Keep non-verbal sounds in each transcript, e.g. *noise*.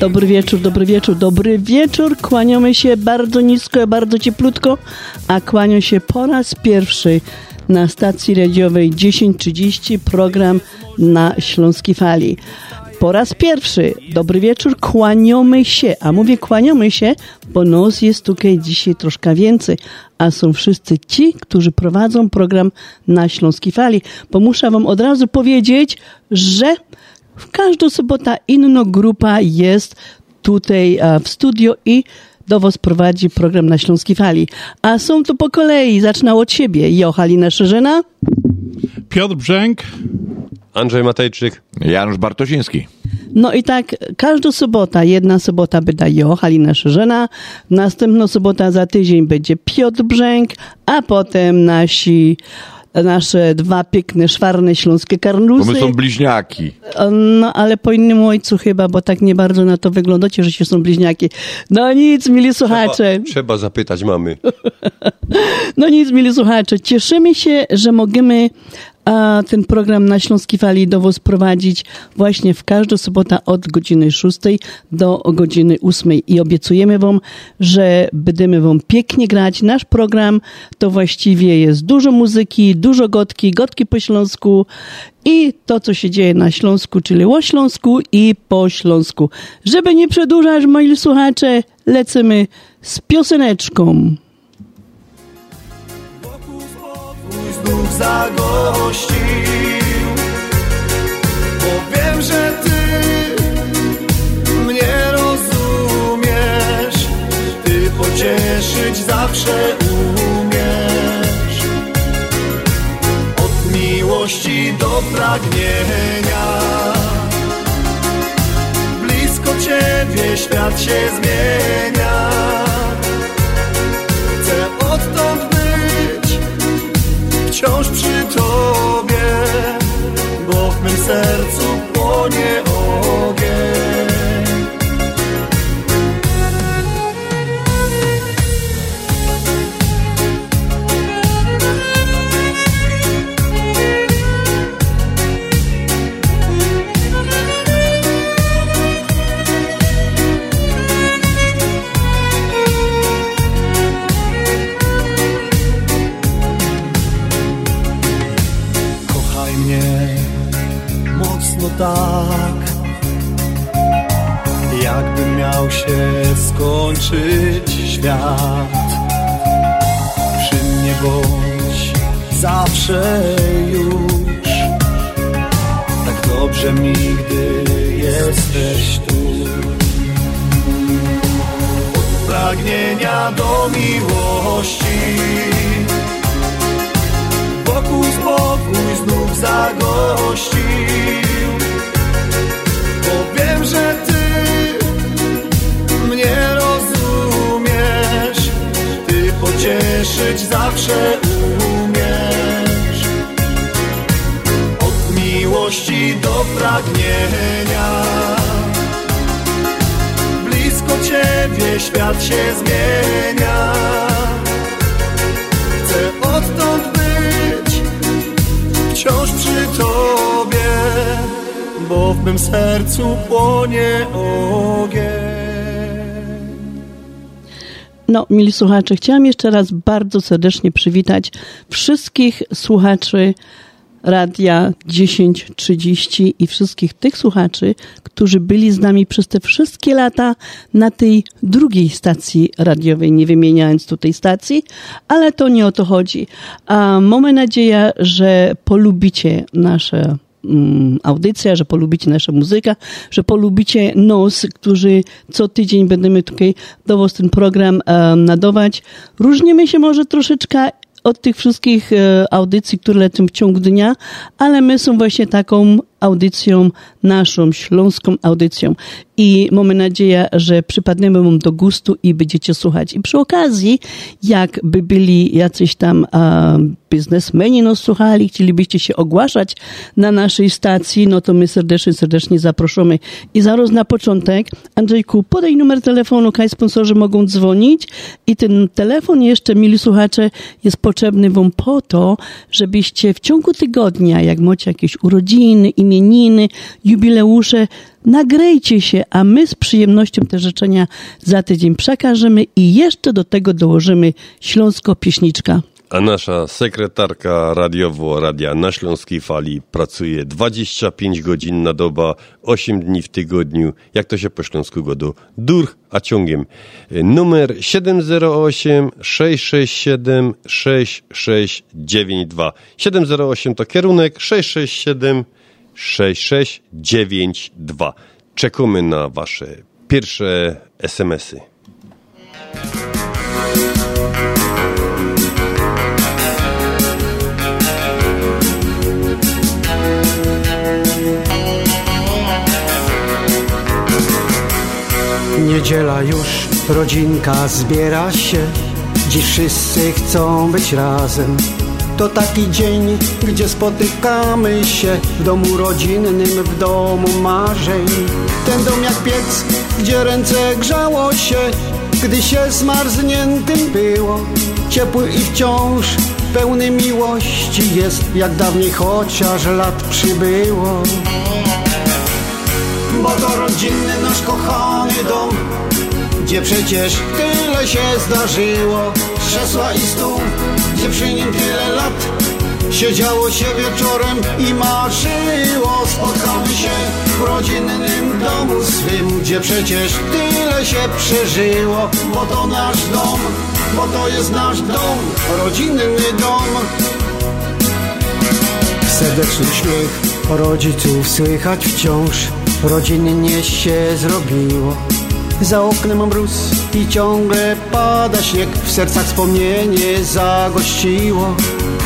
Dobry wieczór, dobry wieczór, dobry wieczór. Kłaniamy się bardzo nisko, bardzo cieplutko, a kłanią się po raz pierwszy na stacji radiowej 1030 program na Śląskiej Fali. Po raz pierwszy, dobry wieczór, kłaniamy się, a mówię kłaniamy się, bo nos jest tutaj dzisiaj troszkę więcej, a są wszyscy ci, którzy prowadzą program na Śląskiej Fali, bo muszę wam od razu powiedzieć, że w każdą sobotę inna grupa jest tutaj e, w studio i do Was prowadzi program na Śląskiej Fali. A są to po kolei. Zacznę od siebie. Jo, Halina Szerzyna. Piotr Brzęk. Andrzej Matejczyk. Janusz Bartosiński. No i tak każda sobota, jedna sobota będzie jo, Halina Szerzyna, następna sobota za tydzień będzie Piotr Brzęk, a potem nasi nasze dwa piękne, szwarne śląskie Bo karnusy. my są bliźniaki. No, ale po innym ojcu chyba, bo tak nie bardzo na to wyglądacie, że się są bliźniaki. No nic, mili słuchacze. Trzeba, trzeba zapytać mamy. *laughs* No nic, mili słuchacze. Cieszymy się, że możemy a, ten program na Śląskiej Fali do Was prowadzić właśnie w każdą sobotę od godziny 6 do godziny 8 i obiecujemy Wam, że będziemy Wam pięknie grać. Nasz program to właściwie jest dużo muzyki, dużo gotki, gotki po śląsku i to, co się dzieje na Śląsku, czyli o Śląsku i po Śląsku. Żeby nie przedłużać, moi słuchacze, lecimy z pioseneczką. Znów zagościł. Bo wiem, że Ty mnie rozumiesz. Ty pocieszyć zawsze umiesz. Od miłości do pragnienia. Blisko Ciebie świat się zmienia wciąż przy Tobie, bo w mym sercu mnie mocno tak, jakby miał się skończyć świat. Przy mnie bądź zawsze już, tak dobrze mi, gdy jesteś tu. Od pragnienia do miłości wokół spokój znów zagościł. Bo wiem, że Ty mnie rozumiesz. Ty pocieszyć zawsze umiesz. Od miłości do pragnienia. Blisko Ciebie świat się zmienia przy Tobie, bo w mym sercu płonie ogień. No, mili słuchacze, chciałam jeszcze raz bardzo serdecznie przywitać wszystkich słuchaczy Radia 1030 i wszystkich tych słuchaczy, którzy byli z nami przez te wszystkie lata na tej drugiej stacji radiowej, nie wymieniając tutaj stacji, ale to nie o to chodzi. A mamy nadzieję, że polubicie nasze mm, audycja, że polubicie naszą muzykę, że polubicie nos, którzy co tydzień będziemy tutaj do was ten program um, nadawać. Różnimy się może troszeczkę od tych wszystkich e, audycji, które lecą w ciągu dnia, ale my są właśnie taką audycją naszą, śląską audycją. I mamy nadzieję, że przypadniemy wam do gustu i będziecie słuchać. I przy okazji, jakby byli jacyś tam um, biznesmeni nas słuchali, chcielibyście się ogłaszać na naszej stacji, no to my serdecznie, serdecznie zapraszamy. I zaraz na początek, Andrzejku, podaj numer telefonu, kaj sponsorzy mogą dzwonić i ten telefon jeszcze, mili słuchacze, jest potrzebny wam po to, żebyście w ciągu tygodnia, jak macie jakieś urodziny, imieniny, jubileusze, nagrejcie się, a my z przyjemnością te życzenia za tydzień przekażemy i jeszcze do tego dołożymy Śląsko Pieśniczka. A nasza sekretarka radiowo Radia na Śląskiej Fali pracuje 25 godzin na doba, 8 dni w tygodniu. Jak to się po śląsku godu? Dur, a ciągiem. Numer 708 667 6692. 708 to kierunek, 667 6692. Czekamy na wasze pierwsze SMS-y. Niedziela już, rodzinka zbiera się Dziś wszyscy chcą być razem To taki dzień, gdzie spotykamy się W domu rodzinnym, w domu marzeń. Ten dom jak piec, gdzie ręce grzało się Gdy się zmarzniętym było. Ciepły i wciąż pełny miłości jest Jak dawniej chociaż lat przybyło. Bo to rodzinny nasz kochany dom Gdzie przecież tyle się zdarzyło. Krzesła i stół, gdzie przy nim tyle lat. Siedziało się wieczorem i marzyło. Spotkamy się w rodzinnym domu swym Gdzie przecież tyle się przeżyło. Bo to nasz dom, bo to jest nasz dom Rodzinny dom. Serdeczny śmiech rodziców słychać wciąż. Rodzinnie się zrobiło. Za oknem mróz i ciągle pada śnieg, w sercach wspomnienie zagościło.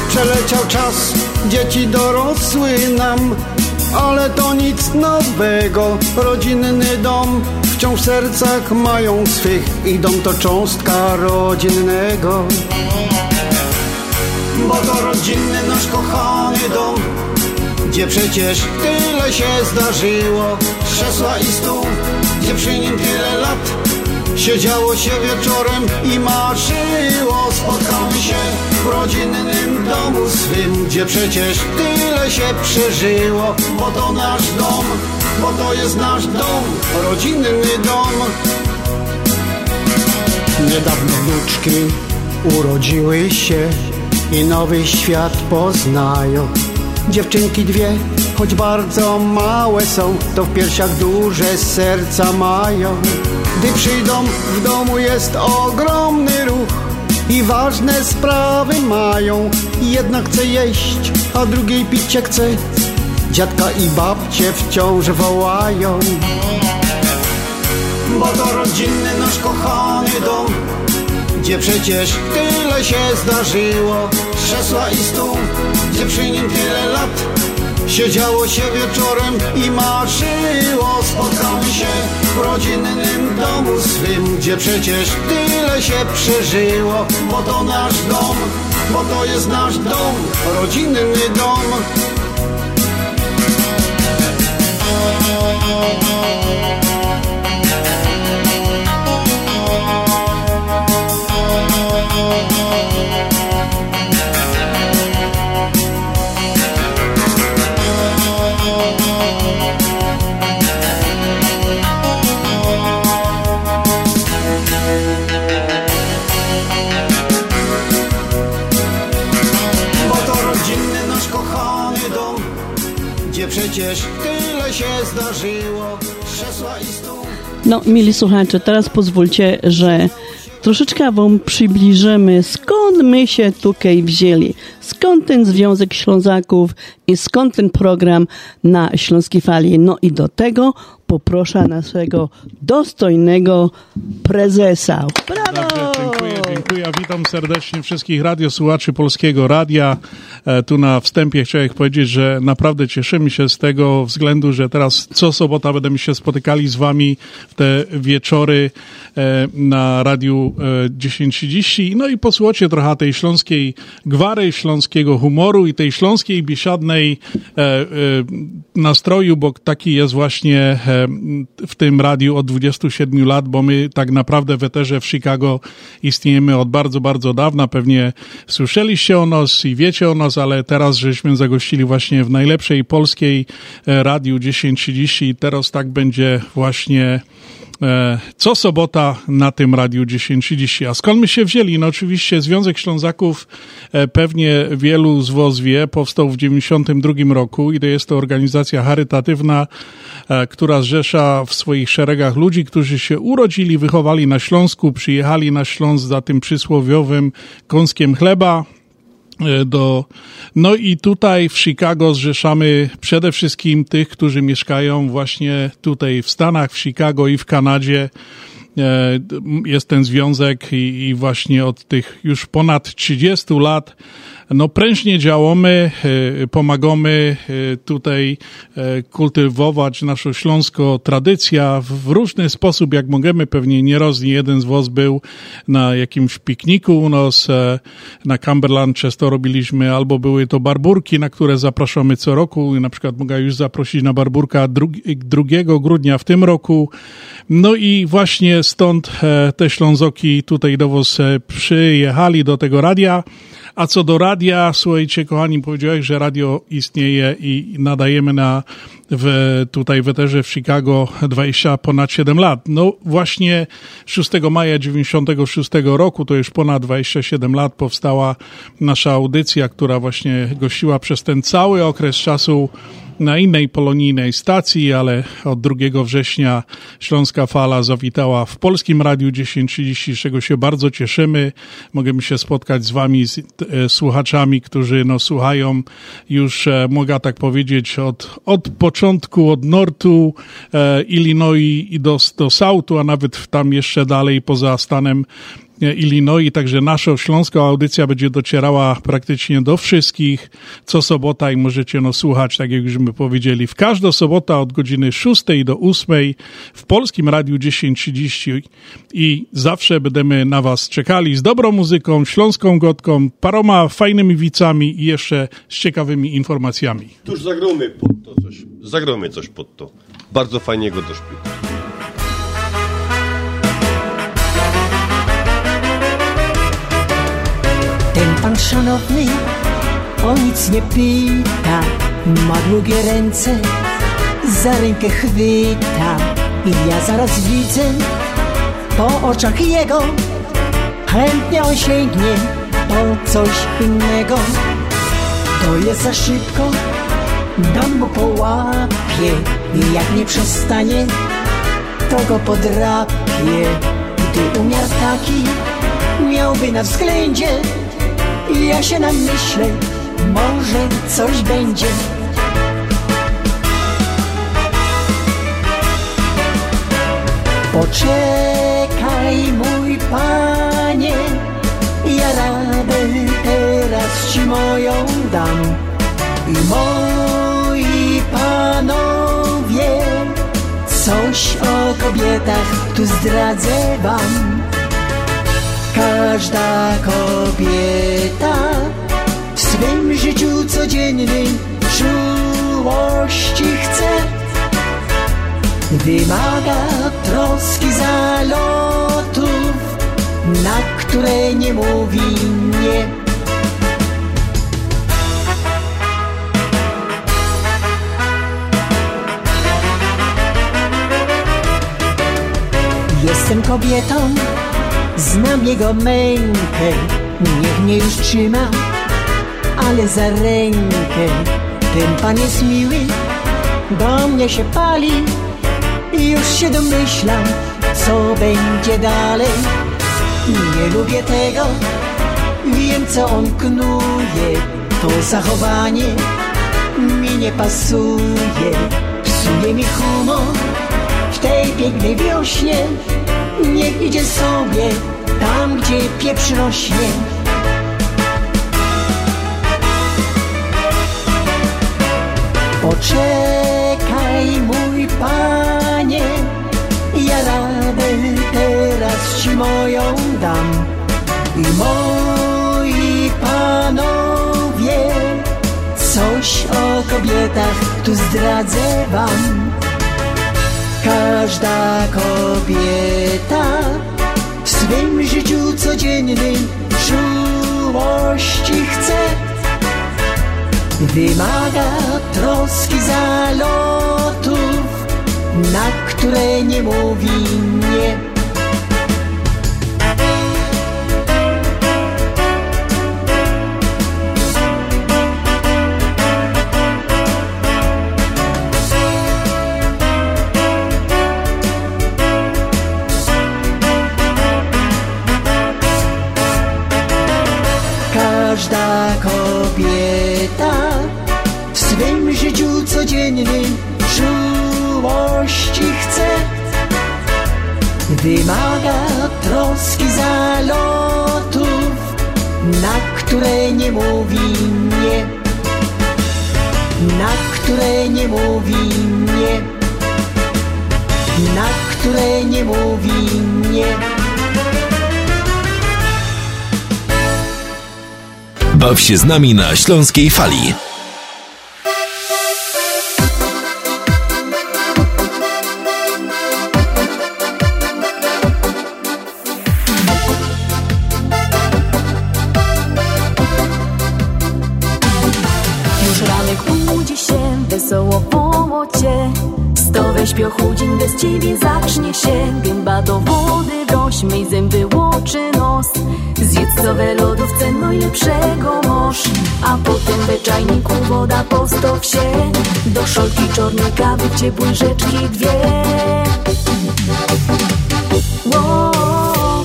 Przeleciał czas, dzieci dorosły nam, ale to nic nowego. Rodzinny dom wciąż w sercach mają swych i dom to cząstka rodzinnego. Bo to rodzinny nasz kochany dom gdzie przecież tyle się zdarzyło Krzesła i stół, gdzie przy nim tyle lat. Siedziało się wieczorem i marzyło Spotkamy się w rodzinnym domu swym Gdzie przecież tyle się przeżyło Bo to nasz dom, bo to jest nasz dom Rodzinny dom. Niedawno wnuczki urodziły się I nowy świat poznają Dziewczynki dwie, choć bardzo małe są, to w piersiach duże serca mają. Gdy przyjdą, w domu jest ogromny ruch i ważne sprawy mają. Jedna chce jeść, a drugiej picie chce. Dziadka i babcie wciąż wołają. Bo to rodzinny nasz kochany dom, gdzie przecież tyle się zdarzyło. Krzesła i stół, gdzie przy nim tyle lat. Siedziało się wieczorem i marzyło. Spotkamy się w rodzinnym domu swym Gdzie przecież tyle się przeżyło. Bo to nasz dom, bo to jest nasz dom Rodzinny dom się zdarzyło. Krzesła i stół. No, mili słuchacze, teraz pozwólcie, że troszeczkę Wam przybliżymy, skąd my się tutaj wzięli, skąd ten Związek Ślązaków i skąd ten program na Śląskiej Fali. No i do tego poproszę naszego dostojnego prezesa. Brawo! Dobrze, dziękuję, dziękuję. Witam serdecznie wszystkich radiosłuchaczy Polskiego Radia. E, tu na wstępie chciałem powiedzieć, że naprawdę cieszymy się z tego względu, że teraz co sobota będziemy się spotykali z wami w te wieczory e, na Radiu e, 1030. No i posłuchajcie trochę tej śląskiej gwary, śląskiego humoru i tej śląskiej biesiadnej e, e, nastroju, bo taki jest właśnie e, w tym radiu od 27 lat, bo my tak naprawdę w eterze w Chicago istniejemy od bardzo, bardzo dawna. Pewnie słyszeliście o nas i wiecie o nas, ale teraz żeśmy zagościli właśnie w najlepszej polskiej e, radiu 1030 i teraz tak będzie właśnie co sobota na tym Radiu 1030. A skąd my się wzięli? No oczywiście Związek Ślązaków e, pewnie wielu z was wie, powstał w 92 roku i to jest to organizacja charytatywna, e, która zrzesza w swoich szeregach ludzi, którzy się urodzili, wychowali na Śląsku, przyjechali na Śląsk za tym przysłowiowym kąskiem chleba, e, do, no i tutaj w Chicago zrzeszamy przede wszystkim tych, którzy mieszkają właśnie tutaj w Stanach, w Chicago i w Kanadzie. E, Jest ten związek i, i właśnie od tych już ponad 30 lat no prężnie działamy, e, pomagamy e, tutaj e, kultywować naszą śląską tradycję w różny sposób, jak możemy. Pewnie nie jeden z was był na jakimś pikniku u nas na Cumberland, często robiliśmy, albo były to barburki, na które zapraszamy co roku. Na przykład mogę już zaprosić na barburka 2 grudnia w tym roku. No i właśnie stąd te Ślązoki tutaj do was przyjechali do tego radia. A co do radia, słuchajcie, kochani, powiedziałeś, że radio istnieje i nadajemy na, w, tutaj w eterze w Chicago 20 ponad 7 lat. No właśnie 6 maja 96 roku, to już ponad 27 lat powstała nasza audycja, która właśnie gościła przez ten cały okres czasu na innej polonijnej stacji, ale od 2 września Śląska Fala zawitała w Polskim Radiu 1030, z czego się bardzo cieszymy. Możemy się spotkać z wami, z e, słuchaczami, którzy no, słuchają już, e, mogę tak powiedzieć, od, od początku, od Nortu e, Illinois i do, do Soutu, a nawet tam jeszcze dalej poza stanem Illinois, także nasza śląska audycja będzie docierała praktycznie do wszystkich co sobota i możecie no słuchać, tak jak już my powiedzieli, w każdą sobota od godziny 6 do 8 w Polskim Radiu 1030 i zawsze będziemy na was czekali z dobrą muzyką, śląską gotką, paroma fajnymi wicami i jeszcze z ciekawymi informacjami. Tuż zagromy pod to coś. Zagromy coś pod to. Bardzo fajnie go doszpy. Szanowny o nic nie pyta, ma długie ręce, za rękę chwyta i ja zaraz widzę po oczach jego, chętnie on sięgnie po coś innego. To jest za szybko, dam mu po łapie i jak nie przestanie, to go podrapie. Gdy umiar taki miałby na względzie, ja się namyślę, może coś będzie. Poczekaj, mój panie, ja radę teraz ci moją dam. I moi panowie, coś o kobietach tu zdradzę wam. Każda kobieta w swym życiu codziennym czułości chce. Wymaga troski zalotów, na które nie mówi nie. Jestem kobietą, znam jego mękę, niech mnie już trzyma, ale za rękę. Ten pan jest miły, do mnie się pali Już się domyślam, co będzie dalej. Nie lubię tego, wiem co on knuje. To zachowanie mi nie pasuje. Psuje mi humor w tej pięknej wiośnie. Niech idzie sobie tam, gdzie pieprz rośnie. Poczekaj mój panie Ja radę teraz ci moją dam. I moi panowie Coś o kobietach tu zdradzę wam Każda kobieta w swym życiu codziennym czułości chce Wymaga troski zalotów, na które nie mówi nie. Czułości chce. Wymaga troski zalotów, na które nie mówi nie. Na które nie mówi nie. Na które nie mówi nie. Baw się z nami na Śląskiej Fali. Stowe śpiochu dzień bez ciebie zacznie się. Gęba do wody wrośmej, zęby łoczy nos. Zjedz co lodówce najlepszego moż A potem we czajniku woda postow się. Do szolki czarnej kawy ciepłej rzeczki dwie. Ło,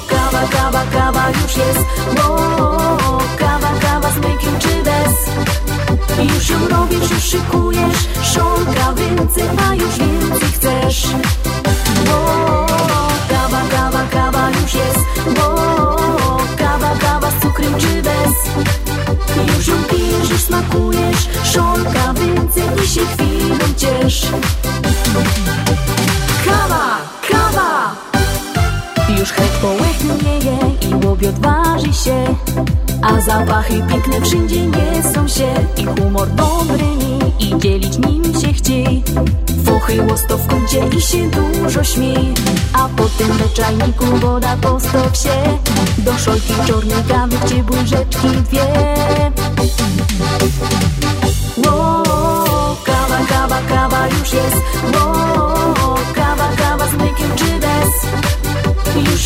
kawa, kawa, kawa już jest. Kawa, kawa już ją robisz, już szykujesz Szonka więcej, a już więcej chcesz. Bo kawa, kawa, kawa już jest. Bo kawa, kawa z cukrem czy bez? Już ją pijesz, już smakujesz Szonka więcej i się chwilą ciesz. Kawa, kawa! Już chleb połechnieje i łobiot waży się A zapachy piękne wszędzie nie są się. I humor dobry i dzielić nim się chciej Fuchy łosto w kącie i się dużo śmiej A potem we czajniku woda postow się. Do szolki czarnej kawy ciepłej rzeczki dwie. Ło, kawa, kawa, kawa już jest. Ło,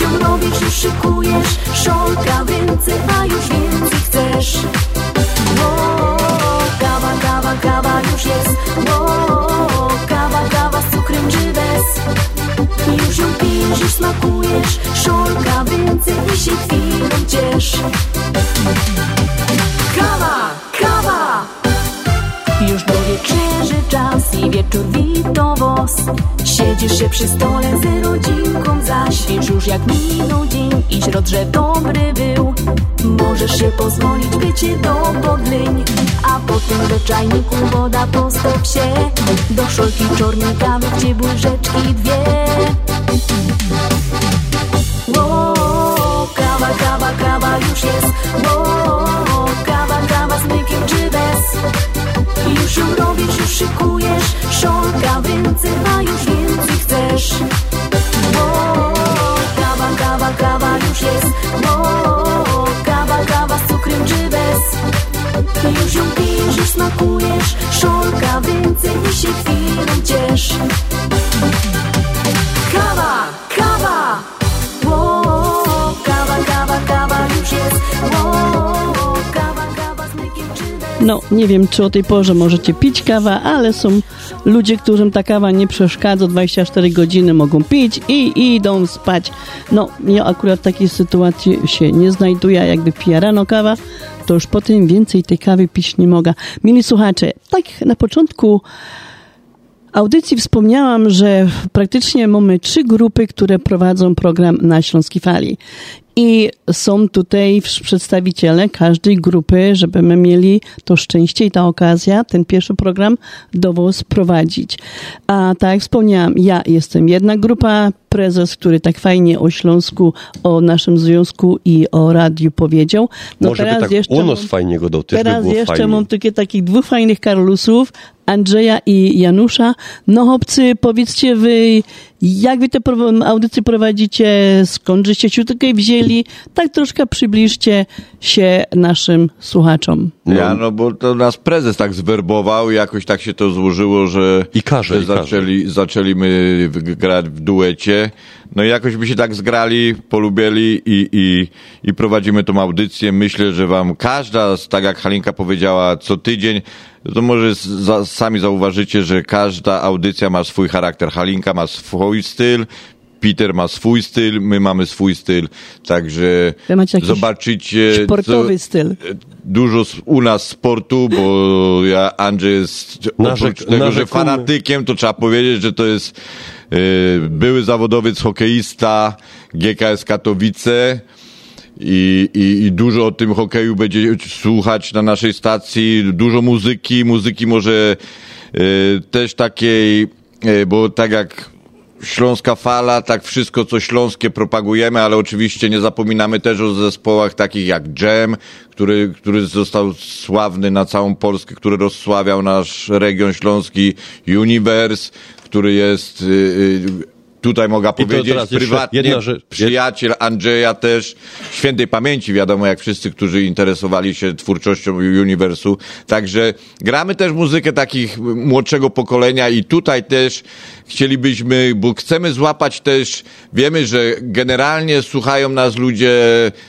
robisz, już szykujesz. Szolka więcej, a już więcej chcesz. O, kawa, kawa, kawa już jest. O, kawa, kawa z cukrem bez? Już ją pijesz, już smakujesz. Szolka więcej i się chwilą ciesz wos Siedzisz się przy stole z rodzinką zaś Wiesz już jak minął dzień i środrze dobry był. Możesz się pozwolić bycie do podleń A potem do czajniku woda postop się. Do szolki czarnej kawy rzeczki dwie. Ło, kawa, kawa, kawa już jest. Ło, kawa, kawa z mlekiem czy bez robisz, już szykujesz Szolka więcej, a już więcej chcesz. O, kawa, kawa, kawa już jest. O, kawa, kawa z cukrem czy bez? Już ją pijesz, już smakujesz Szolka więcej i się chwilą ciesz. Kawa, kawa! O, kawa, kawa, kawa już jest. O, No, nie wiem, czy o tej porze możecie pić kawę, ale są ludzie, którym ta kawa nie przeszkadza, 24 godziny mogą pić i, i idą spać. No, ja akurat w takiej sytuacji się nie znajduję, jakby pija rano kawa, to już potem więcej tej kawy pić nie mogę. Mili słuchacze, tak na początku audycji wspomniałam, że praktycznie mamy trzy grupy, które prowadzą program na Śląskiej Fali. I są tutaj przedstawiciele każdej grupy, żebyśmy mieli to szczęście i ta okazja, ten pierwszy program do Was prowadzić. A tak jak wspomniałam, ja jestem jedna grupa, prezes, który tak fajnie o Śląsku, o naszym związku i o radiu powiedział. No Może teraz by tak jeszcze u nas fajnie go Teraz by jeszcze fajnie. mam takie, takich dwóch fajnych Karlusów, Andrzeja i Janusza. No chłopcy, powiedzcie wy, jak wy te audycje prowadzicie, skąd żeście się tutaj wzięli? Tak troszkę przybliżcie się naszym słuchaczom. No. Ja, no bo to nas prezes tak zwerbował, jakoś tak się to złożyło, że, I każe, że i zaczęli, każe. zaczęliśmy grać w duecie. No i jakoś by się tak zgrali, polubieli i, i, i prowadzimy tą audycję. Myślę, że wam każda, tak jak Halinka powiedziała, co tydzień, to może za, sami zauważycie, że każda audycja ma swój charakter. Halinka ma swój styl, Peter ma swój styl, my mamy swój styl, także zobaczycie. Sportowy styl. Dużo u nas sportu, bo ja Andrzej jest oprócz tego, że fanatykiem, to trzeba powiedzieć, że to jest były zawodowiec hokeista GKS Katowice. I, i, I dużo o tym hokeju będzie słuchać na naszej stacji, dużo muzyki, muzyki może yy, też takiej, yy, bo tak jak Śląska Fala, tak wszystko co śląskie propagujemy, ale oczywiście nie zapominamy też o zespołach takich jak Jam, który, który został sławny na całą Polskę, który rozsławiał nasz region śląski, Universe, który jest yy, tutaj mogę powiedzieć, prywatnie jedna rzecz, przyjaciel Andrzeja też, świętej pamięci, wiadomo, jak wszyscy, którzy interesowali się twórczością uniwersu. Także gramy też muzykę takich młodszego pokolenia i tutaj też chcielibyśmy, bo chcemy złapać też, wiemy, że generalnie słuchają nas ludzie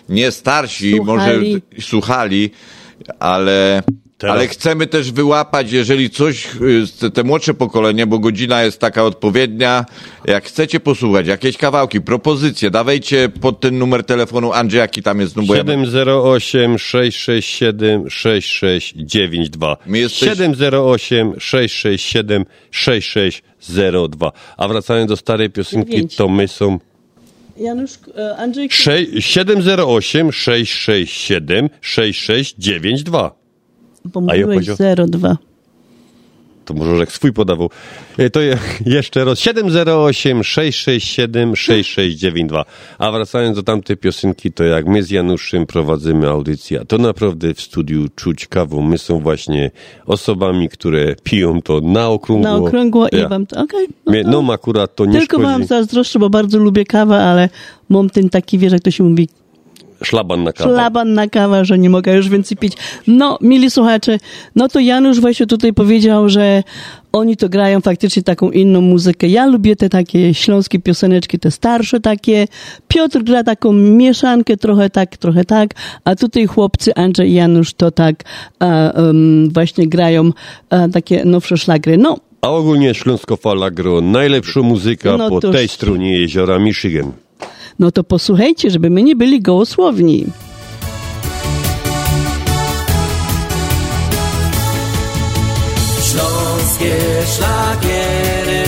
nie starsi, słuchali. może słuchali, ale Teraz. Ale chcemy też wyłapać, jeżeli coś, y, te młodsze pokolenie, bo godzina jest taka odpowiednia, jak chcecie posłuchać, jakieś kawałki, propozycje, dawajcie pod ten numer telefonu Andrzej, jaki tam jest numer? 708 667 6692. Jesteś... 708 667 6602. A wracając do starej piosenki, to my są Janusz, e, Andrzej... 708 667 6692 pomyliłeś 0,2. To może jak swój podawał. E, to *laughs* jeszcze raz 708 667 6692. A wracając do tamtej piosenki, to jak my z Januszem prowadzimy audycję, to naprawdę w studiu czuć kawą. My są właśnie osobami, które piją to na okrągło. Na okrągło ja. i wam to, okej. Okay, no, no akurat to nie Tylko szkodzi. wam zazdroszczę, bo bardzo lubię kawę, ale mam ten taki, wiesz, jak to się mówi, Szlaban na kawę. Szlaban na kawę, że nie mogę już więcej pić. No, mili słuchacze, no to Janusz właśnie tutaj powiedział, że oni to grają faktycznie taką inną muzykę. Ja lubię te takie śląskie pioseneczki, te starsze takie. Piotr gra taką mieszankę, trochę tak, trochę tak, a tutaj chłopcy Andrzej i Janusz to tak um, właśnie grają takie nowsze szlagry. No, a ogólnie Śląsko Fala gro najlepsza muzyka no po tej stronie jeziora Michigan. No to posłuchajcie, żeby my nie byli gołosłowni. Śląskie szlagiery,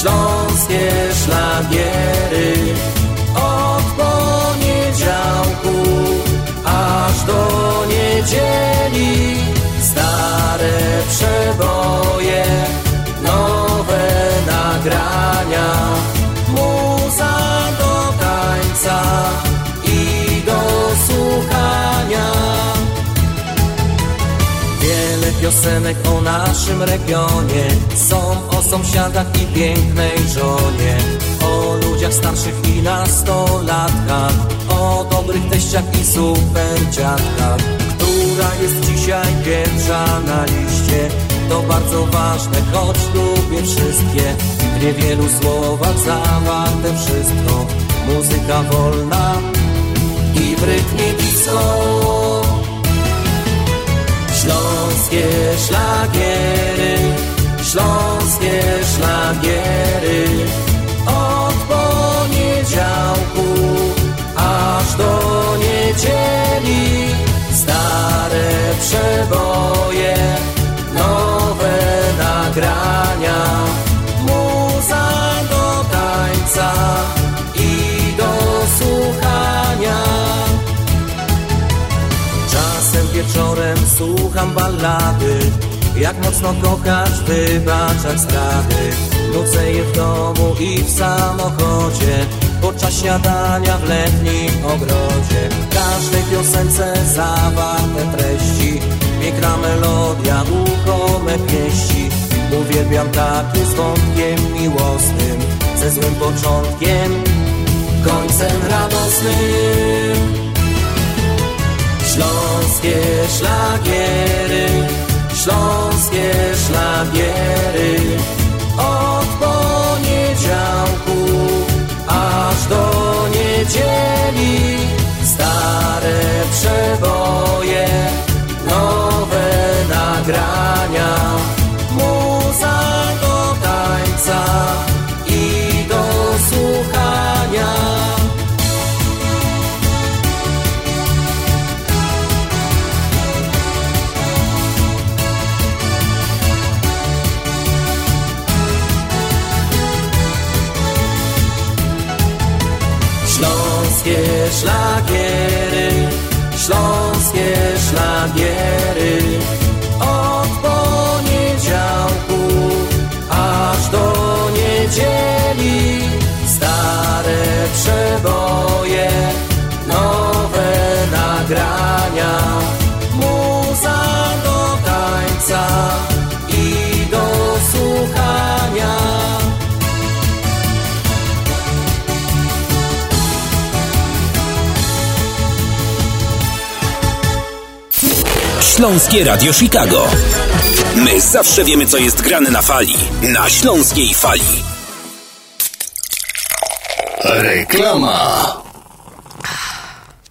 śląskie szlagiery, piosenek o naszym regionie. Są o sąsiadach i pięknej żonie, o ludziach starszych i nastolatkach, o dobrych teściach i super dziadkach, która jest dzisiaj pierwsza na liście. To bardzo ważne, choć lubię wszystkie, w niewielu słowach zawarte wszystko. Muzyka wolna i w rytmie disco. Śląsk Śląskie szlagiery, śląskie szlagiery. Od poniedziałku aż do niedzieli Stare przeboje, nowe nagrania Muza do tańca słucham ballady Jak mocno kochasz, wybaczać straty Nucę je w domu i w samochodzie Podczas śniadania w letnim ogrodzie. W każdej piosence zawarte treści Piękna melodia, uchome pieści. Uwielbiam takie z wątkiem miłosnym Ze złym początkiem, końcem radosnym Śląskie szlagiery, śląskie szlagiery szlagiery, śląskie szlagiery. Od poniedziałku aż do niedzieli Stare przeboje, Śląskie Radio Chicago. My zawsze wiemy, co jest grane na fali. Na Śląskiej Fali. Reklama.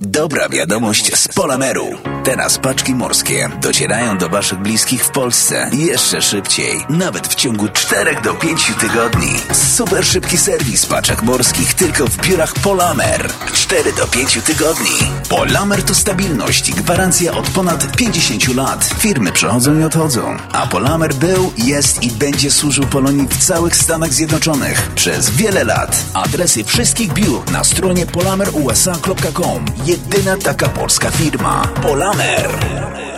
Dobra wiadomość z Polameru. Teraz paczki morskie docierają do Waszych bliskich w Polsce jeszcze szybciej, nawet w ciągu 4 do 5 tygodni. Super szybki serwis paczek morskich tylko w biurach Polamer. 4 do 5 tygodni. Polamer to stabilność i gwarancja od ponad 50 lat. Firmy przychodzą i odchodzą, a Polamer był, jest i będzie służył Polonii w całych Stanach Zjednoczonych przez wiele lat. Adresy wszystkich biur na stronie polamerusa.com. Jedyna taka polska firma. Polamer.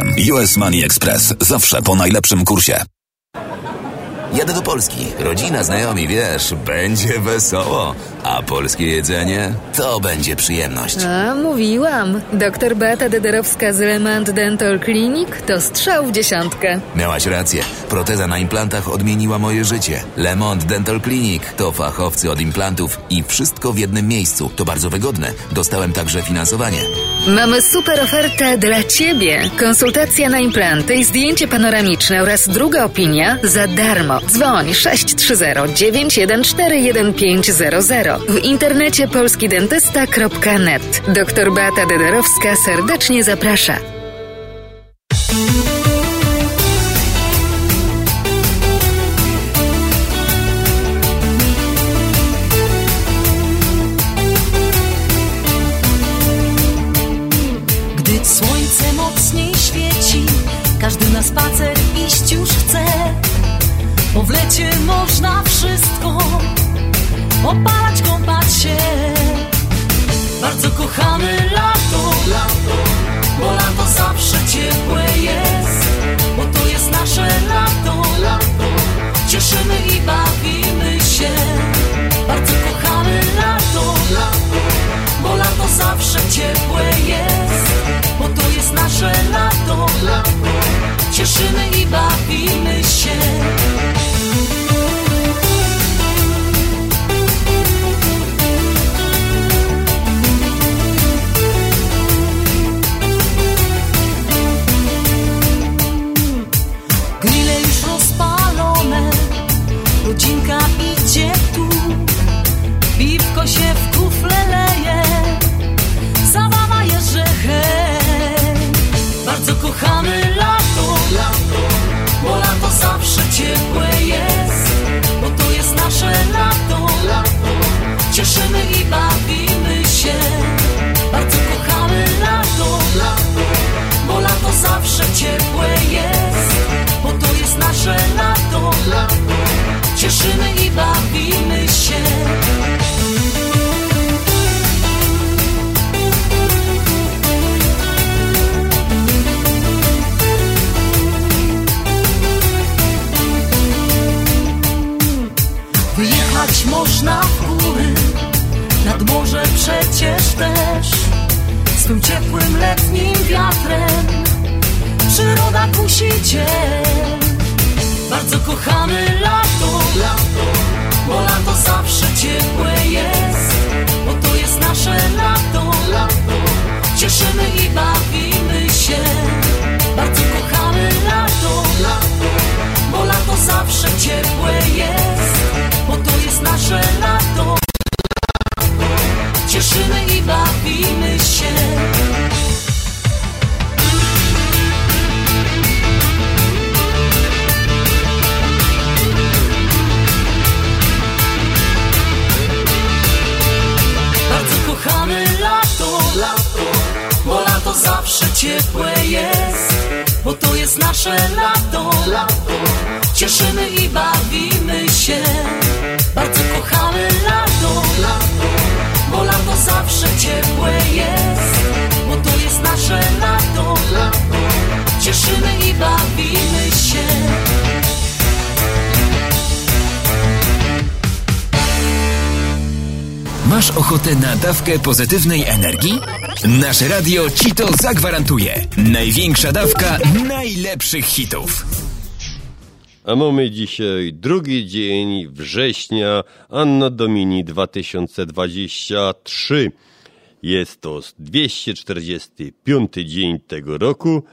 US Money Express. Zawsze po najlepszym kursie. Jadę do Polski. Rodzina, znajomi, wiesz, będzie wesoło. A polskie jedzenie to będzie przyjemność. A, mówiłam. Doktor Beata Dederowska z Lemant Dental Clinic to strzał w dziesiątkę. Miałaś rację. Proteza na implantach odmieniła moje życie. Lemont Dental Clinic to fachowcy od implantów i wszystko w jednym miejscu. To bardzo wygodne. Dostałem także finansowanie. Mamy super ofertę dla Ciebie. Konsultacja na implanty i zdjęcie panoramiczne oraz druga opinia za darmo. Dzwoń 630 914 1500. W internecie polskidentysta.net. Doktor Beata Dederowska serdecznie zaprasza. Opalać, kąpać się. Bardzo kochamy lato, bo lato zawsze ciepłe jest, bo to jest nasze lato. Cieszymy i bawimy się. Bardzo kochamy lato, bo lato zawsze ciepłe jest, bo to jest nasze lato. Cieszymy i bawimy się. Piwko się w kufle leje, zabawa jest, że. Bardzo kochamy lato, bo lato zawsze ciepłe jest, bo to jest nasze lato. Cieszymy i bawimy się, bardzo kochamy lato, bo lato zawsze ciepłe jest, bo to jest nasze lato. Cieszymy i bawimy się. Można w góry, nad morze przecież też. Z tym ciepłym letnim wiatrem przyroda kusi cię. Bardzo kochamy lato, bo lato zawsze ciepłe jest, bo to jest nasze lato. Cieszymy i bawimy się. Bardzo kochamy lato, bo lato zawsze ciepłe jest, jest nasze lato. Cieszymy i bawimy się. Bardzo kochamy lato, bo lato zawsze ciepłe jest, bo to jest nasze lato. Cieszymy i bawimy się. Bardzo kochamy lato, bo lato zawsze ciepłe jest, bo to jest nasze lato. Cieszymy i bawimy się. Masz ochotę na dawkę pozytywnej energii? Nasze radio ci to zagwarantuje. Największa dawka najlepszych hitów. A mamy dzisiaj drugi dzień września Anno Domini 2023. Jest to 245 dzień tego roku.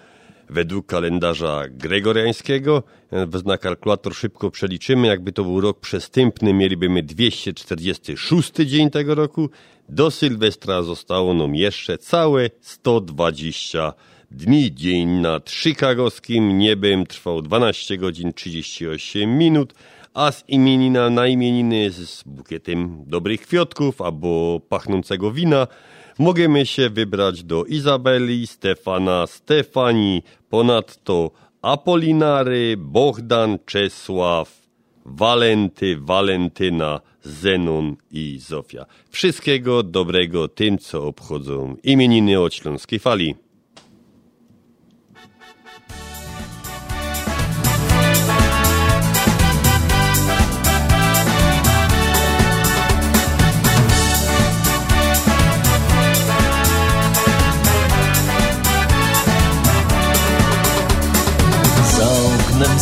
Według kalendarza gregoriańskiego, e, na kalkulator szybko przeliczymy, jakby to był rok przestępny, mielibyśmy 246 dzień tego roku. Do Sylwestra zostało nam jeszcze całe 120 dni. Dzień nad chicagowskim niebem trwał 12 godzin 38 minut, a z imienina na imieniny z bukietem dobrych kwiatków albo pachnącego wina możemy się wybrać do Izabeli, Stefana, Stefanii, ponadto Apolinary, Bohdan, Czesław, Walenty, Walentyna, Zenon i Zofia. Wszystkiego dobrego tym, co obchodzą imieniny od Śląskiej Fali.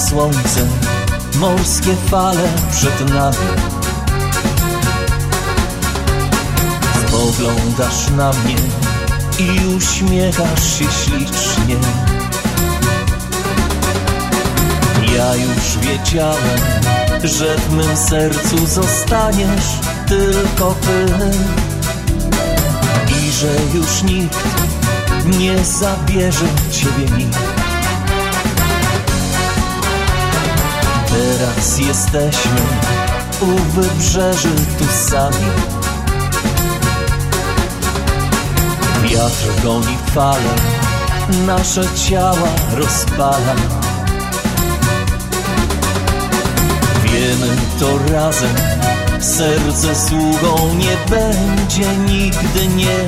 Słońce, morskie fale przed nami. Spoglądasz na mnie i uśmiechasz się ślicznie. Ja już wiedziałem, że w mym sercu zostaniesz tylko ty. I że już nikt nie zabierze ciebie mi. Teraz jesteśmy u wybrzeży tu sami. Wiatr goni fale, nasze ciała rozpala. Wiemy to razem, serce sługą nie będzie nigdy nie.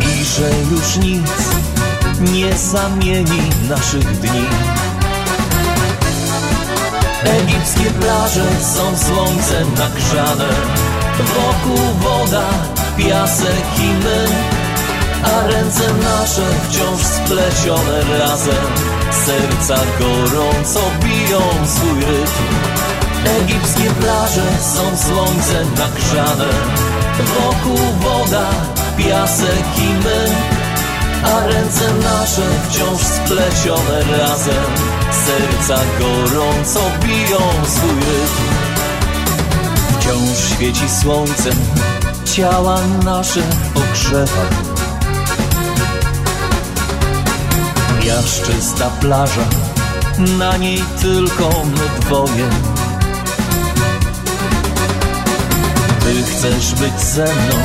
I że już nic nie zamieni naszych dni. Egipskie plaże są słońcem nagrzane, wokół woda, piasek i my, a ręce nasze wciąż splecione razem, serca gorąco biją swój rytm. Egipskie plaże są słońcem nagrzane, wokół woda, piasek i my, a ręce nasze wciąż splecione razem, serca gorąco biją swój rytm. Wciąż świeci słońcem, ciała nasze ogrzewa. Piaszczysta plaża, na niej tylko my dwoje. Ty chcesz być ze mną,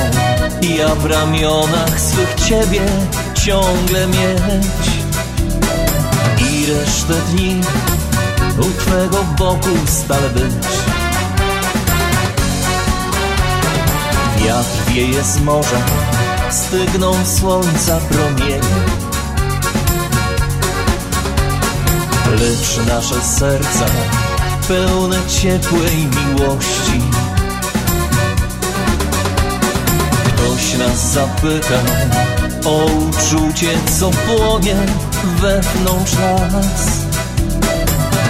ja w ramionach swych ciebie ciągle mieć. I resztę dni u twego boku stale być. Wiatr wieje z morza, stygną słońca promienie. Lecz nasze serca pełne ciepłej miłości. Ktoś nas zapyta o uczucie, co płonie wewnątrz nas.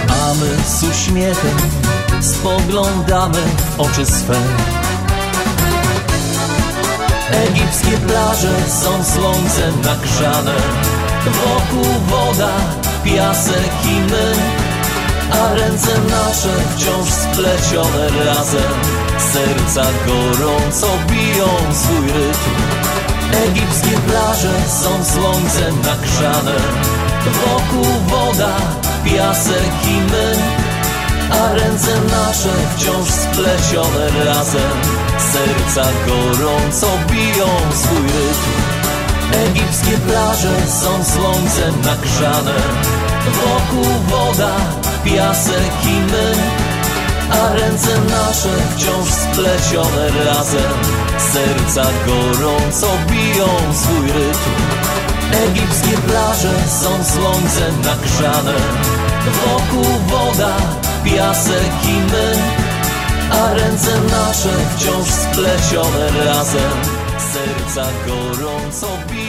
A my z uśmiechem spoglądamy w oczy swe. Egipskie plaże są słońcem nagrzane Wokół woda, piasek i my A ręce nasze wciąż splecione razem Serca gorąco biją swój rytm Egipskie plaże są słońcem nagrzane Wokół woda, piasek i my A ręce nasze wciąż splecione razem. Serca gorąco biją swój rytm. Egipskie plaże są słońcem nagrzane Wokół woda, piasek i my A ręce nasze wciąż splecione razem Serca gorąco biją swój rytm Egipskie plaże są słońcem nagrzane Wokół woda, piasek i my a ręce nasze wciąż splecione razem, serca gorąco biją.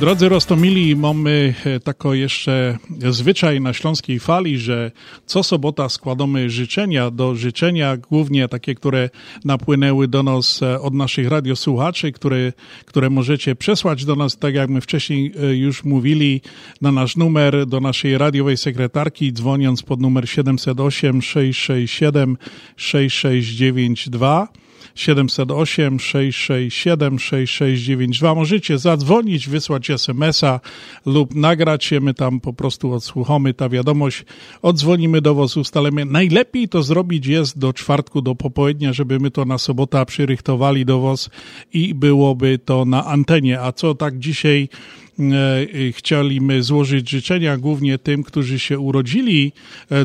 Drodzy Rostomili, mamy e, taką jeszcze zwyczaj na Śląskiej Fali, że co sobota składamy życzenia do życzenia, głównie takie, które napłynęły do nas e, od naszych radiosłuchaczy, które, które możecie przesłać do nas, tak jak my wcześniej e, już mówili, na nasz numer, do naszej radiowej sekretarki, dzwoniąc pod numer 708 667 6692. 708 667 6692. Możecie zadzwonić, wysłać SMS-a lub nagrać się. My tam po prostu odsłuchamy ta wiadomość. Odzwonimy do Was, ustalemy. Najlepiej to zrobić jest do czwartku, do popołudnia, żeby my to na sobota przyrychtowali do Was i byłoby to na antenie. A co tak dzisiaj chcieliśmy złożyć życzenia głównie tym, którzy się urodzili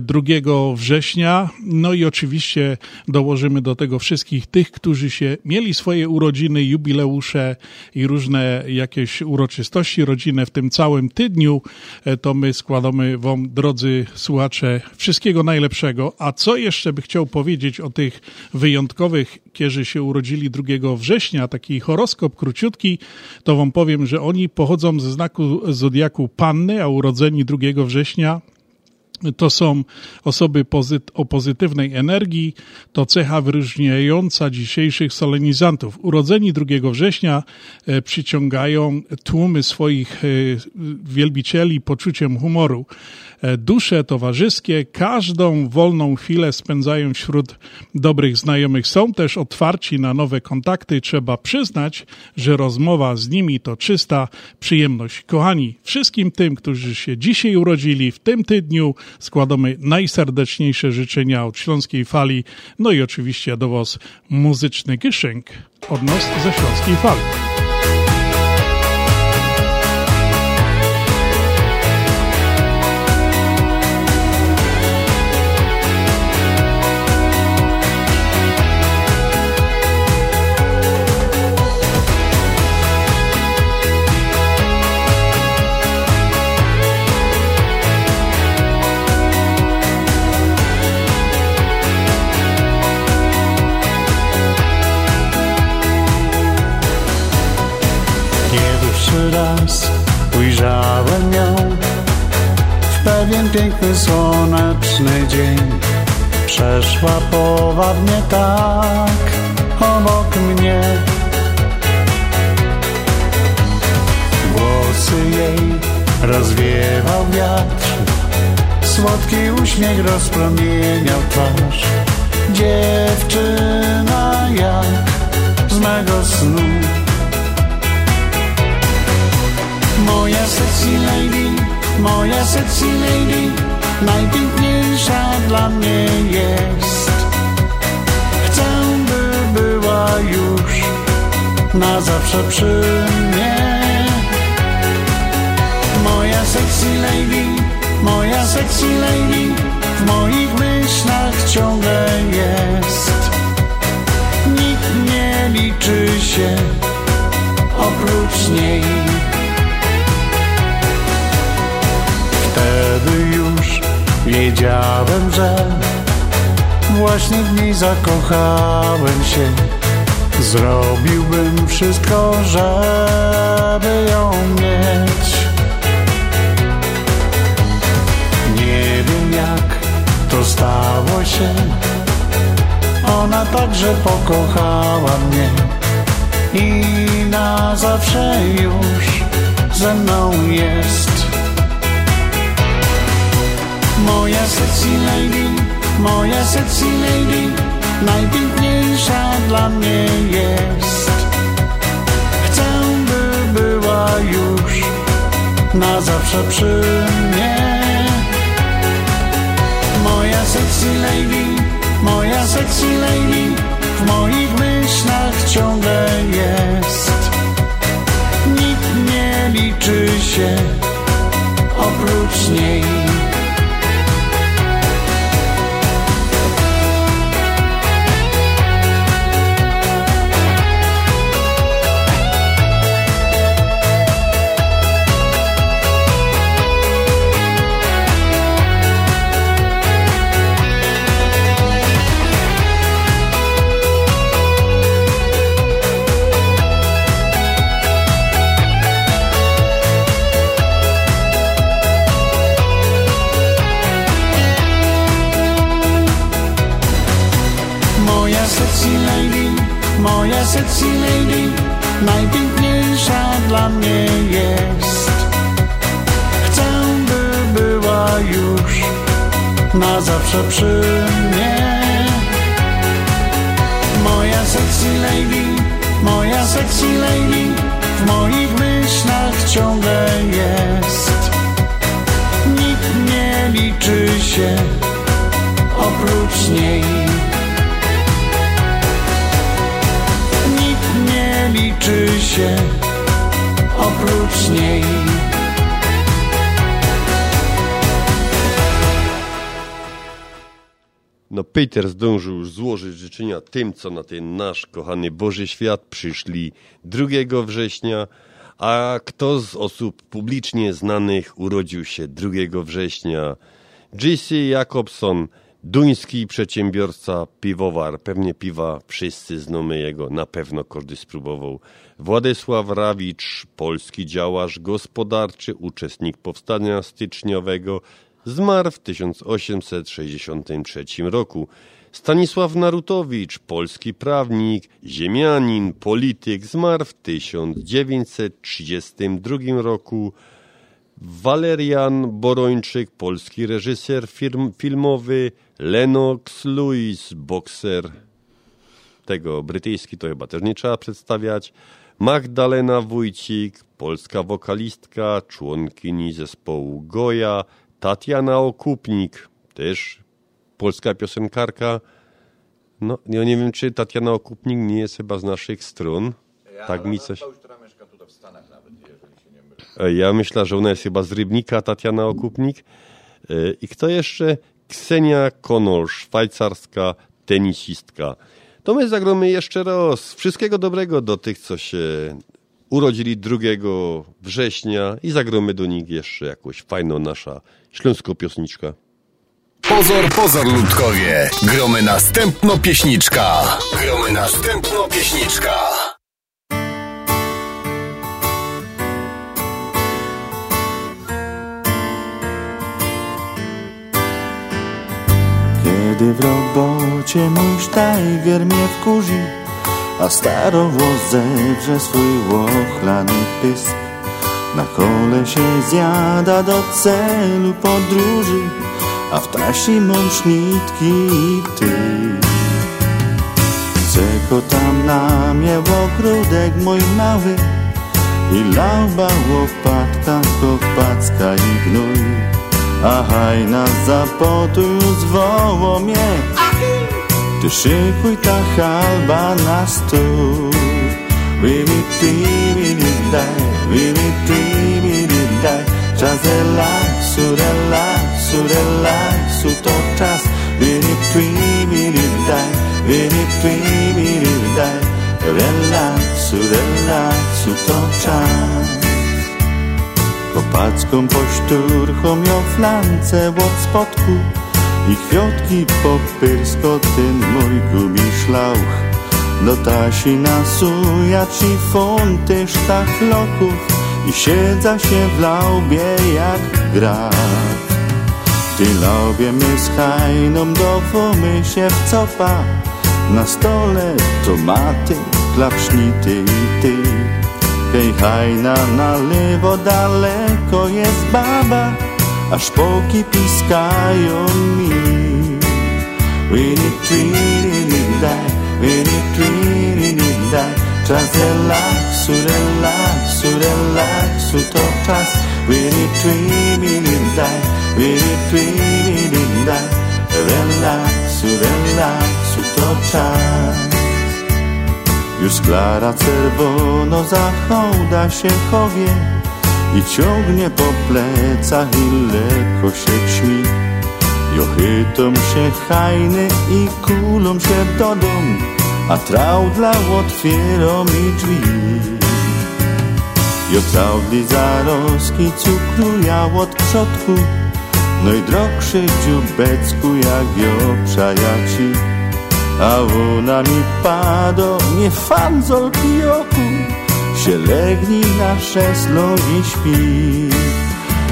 2 e, września. No i oczywiście dołożymy do tego wszystkich tych, którzy się mieli swoje urodziny, jubileusze i różne jakieś uroczystości rodzinne w tym całym tydniu. E, to my składamy Wam, drodzy słuchacze, wszystkiego najlepszego. A co jeszcze by chciał powiedzieć o tych wyjątkowych, którzy się urodzili 2 września, taki horoskop króciutki, to Wam powiem, że oni pochodzą ze znaku zodiaku Panny, a urodzeni 2 września to są osoby o pozytywnej energii, to cecha wyróżniająca dzisiejszych solenizantów. Urodzeni 2 września e, przyciągają tłumy swoich e, wielbicieli poczuciem humoru. E, dusze towarzyskie każdą wolną chwilę spędzają wśród dobrych znajomych. Są też otwarci na nowe kontakty. Trzeba przyznać, że rozmowa z nimi to czysta przyjemność. Kochani, wszystkim tym, którzy się dzisiaj urodzili w tym tygodniu, składamy najserdeczniejsze życzenia od Śląskiej Fali, no i oczywiście do Was muzyczny gyszynk od nas ze Śląskiej Fali. Raz ujrzałem ją w pewien piękny słoneczny dzień. Przeszła powabnie tak obok mnie. Włosy jej rozwiewał wiatr, słodki uśmiech rozpromieniał twarz. Dziewczyna jak z mego snu. Moja sexy lady, moja sexy lady, najpiękniejsza dla mnie jest. Chcę, by była już na zawsze przy mnie. Moja sexy lady, moja sexy lady, w moich myślach ciągle jest. Nikt nie liczy się oprócz niej. Wiedziałem, że właśnie w niej zakochałem się. Zrobiłbym wszystko, żeby ją mieć. Nie wiem jak to stało się. Ona także pokochała mnie i na zawsze już ze mną jest. Moja sexy lady, moja sexy lady, najpiękniejsza dla mnie jest. Chcę, by była już na zawsze przy mnie. Moja sexy lady, moja sexy lady, w moich myślach ciągle jest. Nikt nie liczy się oprócz niej. Sexy lady, najpiękniejsza dla mnie jest. Chcę, by była już na zawsze przy mnie. Moja sexy lady, moja sexy lady, w moich myślach ciągle jest. Nikt nie liczy się oprócz niej. Liczy się oprócz niej. No Peter zdążył już złożyć życzenia tym, co na ten nasz kochany Boży Świat przyszli 2 września, a kto z osób publicznie znanych urodził się 2 września? J.C. Jakobson, duński przedsiębiorca, piwowar, pewnie piwa wszyscy znamy jego, na pewno każdy spróbował. Władysław Rawicz, polski działacz gospodarczy, uczestnik powstania styczniowego, zmarł w 1863 roku. Stanisław Narutowicz, polski prawnik, ziemianin, polityk, zmarł w 1932 roku. Walerian Borończyk, polski reżyser firm, filmowy, Lennox Lewis, bokser, tego brytyjski to chyba też nie trzeba przedstawiać, Magdalena Wójcik, polska wokalistka, członkini zespołu Goja, Tatiana Okupnik, też polska piosenkarka. No, ja nie wiem, czy Tatiana Okupnik nie jest chyba z naszych stron. tak mi coś... E, Ja myślę, że ona jest chyba z Rybnika, Tatiana Okupnik. E, I kto jeszcze? Ksenia Konol, szwajcarska tenisistka. To my zagromy jeszcze raz. Wszystkiego dobrego do tych, co się urodzili 2 września i zagromy do nich jeszcze jakąś fajną nasza śląską piosniczka. Pozor, pozor, ludkowie. Gromy następno pieśniczka. Gromy następno pieśniczka. Kiedy w robocie mój sztajger mnie wkurzy A starowłos zewrze swój łochlany pysk Na kole się zjada do celu podróży A w tasi mąż nitki i ty. Czego tam na mnie ogródek mój mały I lauba łopatka, kopacka i gnój A hajna za potu zwoło mnie. Ty szykuj ta halba na stół. Wili ti, wili daj, wili ti, wili daj. Czas relaksu, relaksu, relaksu to czas. Wili ti, wili daj, wili ti, wili daj. Relaksu, relaksu to czas Kopacką poszturchą ją flance od spodku I kwiotki popyrsko mój gumiszlauch Do tasi nasuja ci fonty sztachloków I siedza się w laubie jak gra. Ty laubie my z hajną dowomy się w copa. Na stole tomaty, klapsznity i ty Hej, hajna na lewo daleko jest baba, a szpoki piskają mi. Wini twini daj, wini twini daj, czas relaksu, relaksu, relaksu to czas. Wini twini daj, wini twini daj, relaksu, relaksu to czas. Już Klara czerwono zachoda się chowie I ciągnie po plecach i lekko się ćmi. Jochytom się hajny i kulą się do dom A traudla otwierą mi drzwi. Jo traudli zaroski cukruja od przodku No i drogszy dziubecku jak jo przajaci a ona mi pado, nie fanzol pioku Się legni na szezlong i śpi.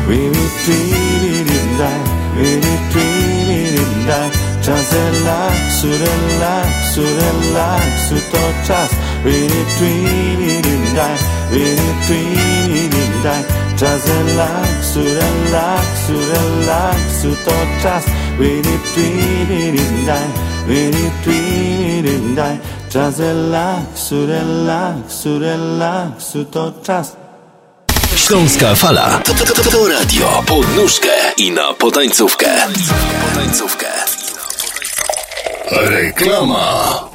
Wili twili daj, wili twili daj Czas relaksu, relaksu, relaksu to czas. Wili twili daj, wili twili daj Czas relaksu, relaksu, relaksu to czas. Wili twili twili daj Czas relaksu, relaksu, relaksu to czas Śląska fala to, to, to, to radio pod nóżkę i na potańcówkę. Potańcówkę. Reklama.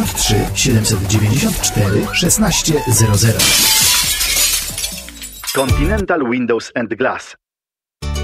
73 794 1600. Continental Windows and Glass.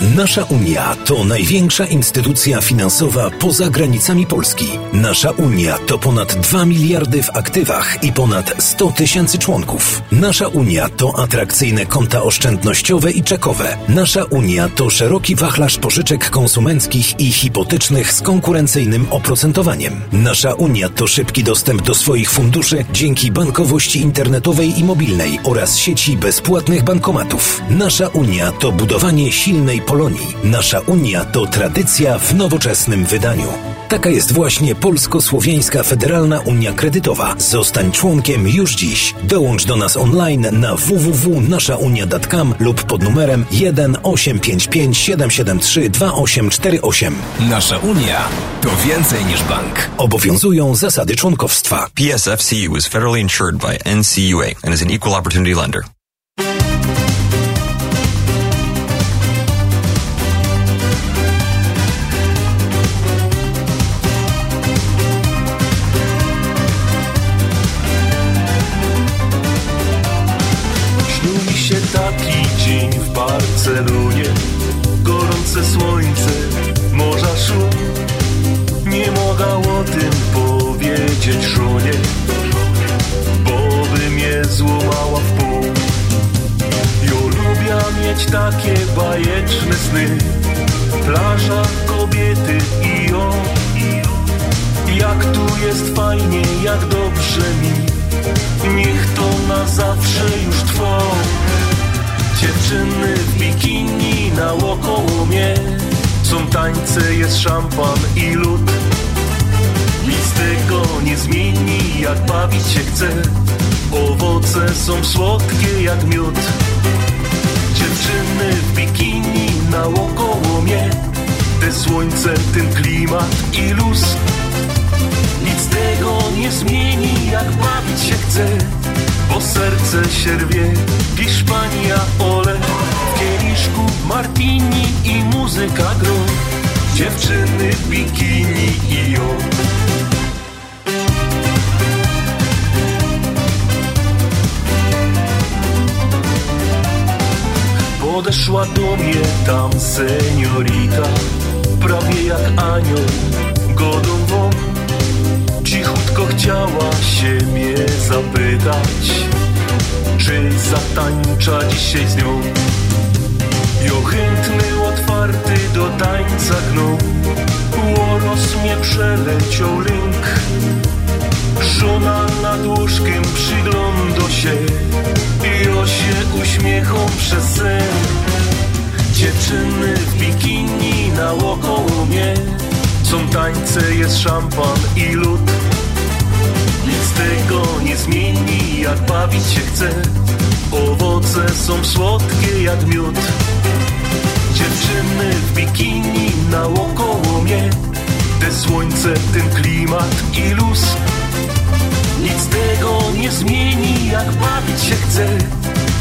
Nasza Unia to największa instytucja finansowa poza granicami Polski. Nasza Unia to ponad 2 miliardy w aktywach i ponad 100 tysięcy członków. Nasza Unia to atrakcyjne konta oszczędnościowe i czekowe. Nasza Unia to szeroki wachlarz pożyczek konsumenckich i hipotecznych z konkurencyjnym oprocentowaniem. Nasza Unia to szybki dostęp do swoich funduszy dzięki bankowości internetowej i mobilnej oraz sieci bezpłatnych bankomatów. Nasza Unia to budowanie silnej Polonii. Nasza Unia to tradycja w nowoczesnym wydaniu. Taka jest właśnie Polsko-Słowiańska Federalna Unia Kredytowa. Zostań członkiem już dziś. Dołącz do nas online na www.naszaunia.com lub pod numerem 1 855 773 2848. Nasza Unia to więcej niż bank. Obowiązują zasady członkowstwa. PSFCU is federally insured by NCUA and is an equal opportunity lender. Barcelonie Gorące słońce, morza szum Nie mogę o tym powiedzieć żonie Bo by mnie złamała w pół. Ja lubię mieć takie bajeczne sny Plaża, kobiety i o Jak tu jest fajnie, jak dobrze mi Niech to na zawsze już trwa Dziewczyny w bikini naokoło mnie. Są tańce, jest szampan i lód. Nic tego nie zmieni, jak bawić się chce. Owoce są słodkie jak miód. Dziewczyny w bikini naokoło mnie. Te słońce, ten klimat i luz. Nic tego nie zmieni, jak bawić się chce serce się rwie. Hiszpania, ole W kieliszku martini i muzyka gro Dziewczyny, bikini i o Podeszła do mnie tam seniorita Prawie jak anioł godą wą Cichutko chciała się zapytać Czy zatańcza dzisiaj z nią? Jo chętny, otwarty do tańca gną Łoros mnie przeleciał lęk Żona nad łóżkiem przygląda się I o uśmiechą przez sen Dziewczyny w bikini naokoło mnie są tańce, jest szampan i lód tego nie zmieni, jak bawić się chce. Owoce są słodkie jak miód. Dziewczyny w bikini naokoło mnie Te słońce, ten klimat i luz. Nic tego nie zmieni, jak bawić się chce.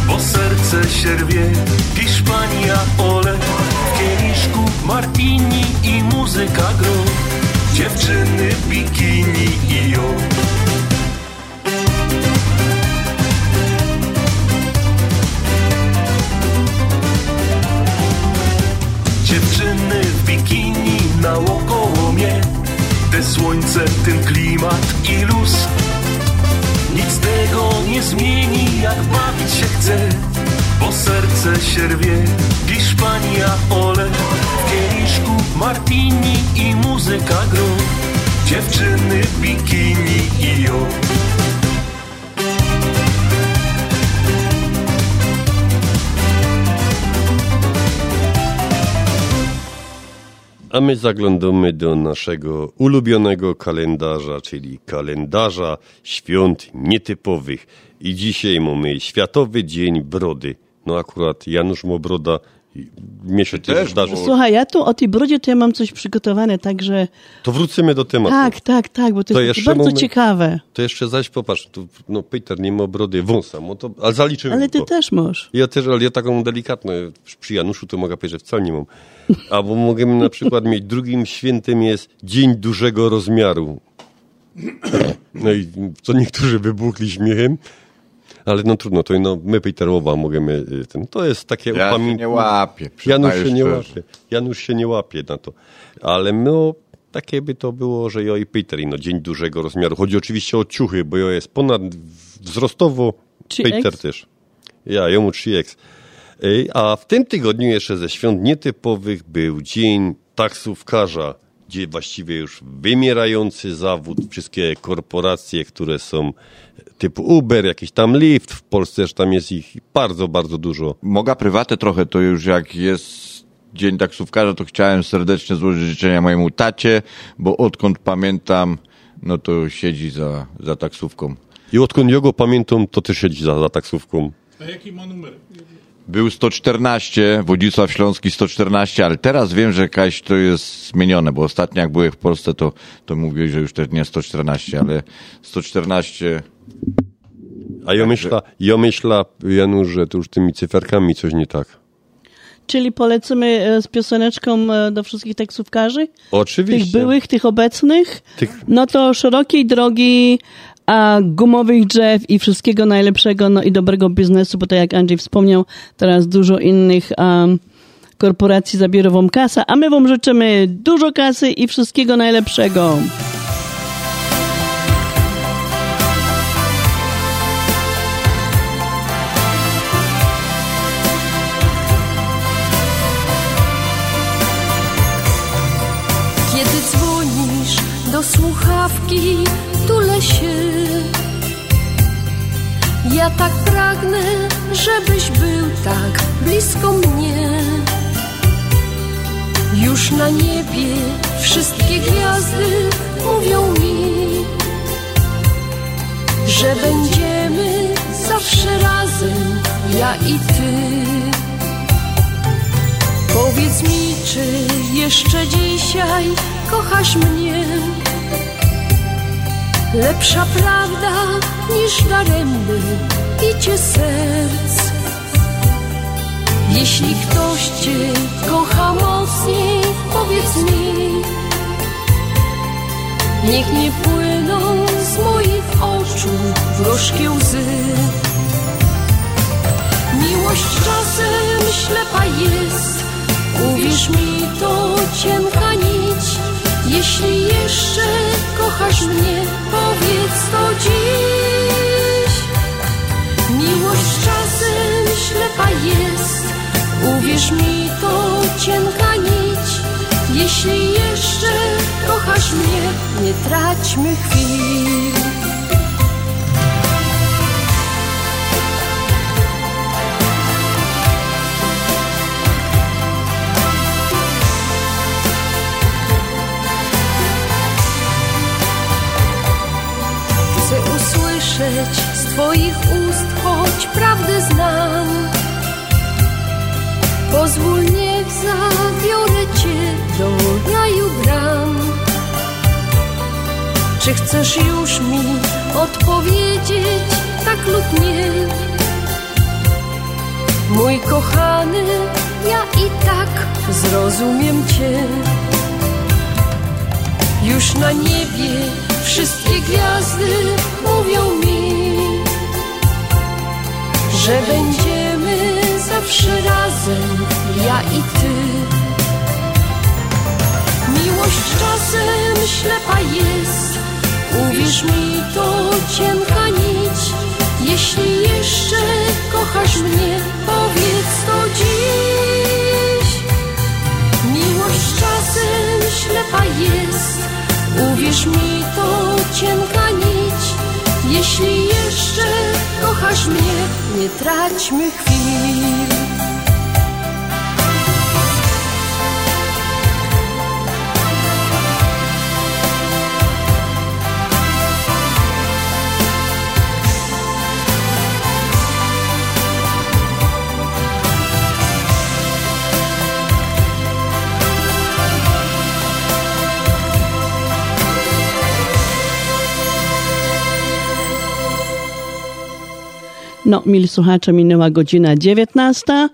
Bo serce się rwie Hiszpania, ole. W kieliszku martini i muzyka gro. Dziewczyny, bikini i o ten klimat i luz. Nic tego nie zmieni, jak bawić się chce Bo serce się rwie Hiszpania, ole W kieliszku martini i muzyka gro Dziewczyny, bikini i o A my zaglądamy do naszego ulubionego kalendarza, czyli kalendarza świąt nietypowych. I dzisiaj mamy Światowy Dzień Brody. No akurat Janusz Mobroda Mnie się też zdarzy. Słuchaj, ja tu o tej brodzie to ja mam coś przygotowane, także To wrócimy do tematu. tak, tak, tak, bo to, To jest bardzo moment. ciekawe. To jeszcze zaś popatrz, tu, no Peter nie ma brody wąsa, no to, ale zaliczyłem Ale ty to. też możesz. Ja też, ale ja taką delikatną, przy Januszu to mogę powiedzieć, że wcale nie mam. Albo możemy na przykład mieć, drugim świętym jest Dzień Dużego Rozmiaru. No i co niektórzy wybuchli śmiechem, ale no trudno, to no, my Peterowa możemy, y, ten, to jest takie Ja się nie łapię, Janusz się nie łapie, Janusz się nie łapie na to, ale no, takie by to było, że ja i Peter, no, Dzień Dużego Rozmiaru. Chodzi oczywiście o ciuchy, bo ja jest ponad wzrostowo, 3X? Peter też. Ja, jemu 3X. Ej, A w tym tygodniu jeszcze ze świąt nietypowych był Dzień Taksówkarza, gdzie właściwie już wymierający zawód, wszystkie korporacje, które są typu Uber, jakiś tam Lyft, w Polsce też tam jest ich bardzo, bardzo dużo. Mogę prywatę trochę, to już jak jest Dzień Taksówkarza, to chciałem serdecznie złożyć życzenia mojemu tacie, bo odkąd pamiętam, no to siedzi za, za taksówką. I odkąd ja go pamiętam, to też siedzi za, za taksówką. A jaki ma numer? Był 114, Wodzisław Śląski 114, ale teraz wiem, że jakaś to jest zmienione, bo ostatnio jak byłem w Polsce, to, to mówili, że już też nie 114, ale 114. A ja myślę, ja myślę, Janusz, że to już tymi cyferkami coś nie tak. Czyli polecimy e, z pioseneczką e, do wszystkich taksówkarzy? Oczywiście. Tych byłych, tych obecnych? Tych- No to szerokiej drogi, a gumowych drzew i wszystkiego najlepszego, no i dobrego biznesu, bo tak jak Andrzej wspomniał, teraz dużo innych um, korporacji zabiera wam kasę, a my wam życzymy dużo kasy i wszystkiego najlepszego. Kiedy dzwonisz do słuchawki, tulę się. Ja tak pragnę, żebyś był tak blisko mnie. Już na niebie wszystkie gwiazdy mówią mi, że będziemy zawsze razem, ja i ty. Powiedz mi, czy jeszcze dzisiaj kochasz mnie? Lepsza prawda niż daremny bicie serc. Jeśli ktoś cię kocha mocniej, powiedz mi. Niech nie płyną z moich oczu gorzkie łzy. Miłość czasem ślepa jest, uwierz mi to cienka. Jeśli jeszcze kochasz mnie, powiedz to dziś. Miłość czasem ślepa jest, uwierz mi to cienka nić. Jeśli jeszcze kochasz mnie, nie traćmy chwil. Usłyszeć z Twoich ust, choć prawdę znam. Pozwól, niech zabiorę Cię do raju bram. Czy chcesz już mi odpowiedzieć tak lub nie? Mój kochany, ja i tak zrozumiem Cię. Już na niebie wszystkie gwiazdy mówią mi, że będziemy zawsze razem, ja i ty. Miłość czasem ślepa jest, uwierz mi to cienka nić. Jeśli jeszcze kochasz mnie, powiedz to dziś. Miłość czasem ślepa jest, uwierz mi to cienka nić. Jeśli jeszcze kochasz mnie, nie traćmy chwil. No, mili słuchacze, minęła godzina 19.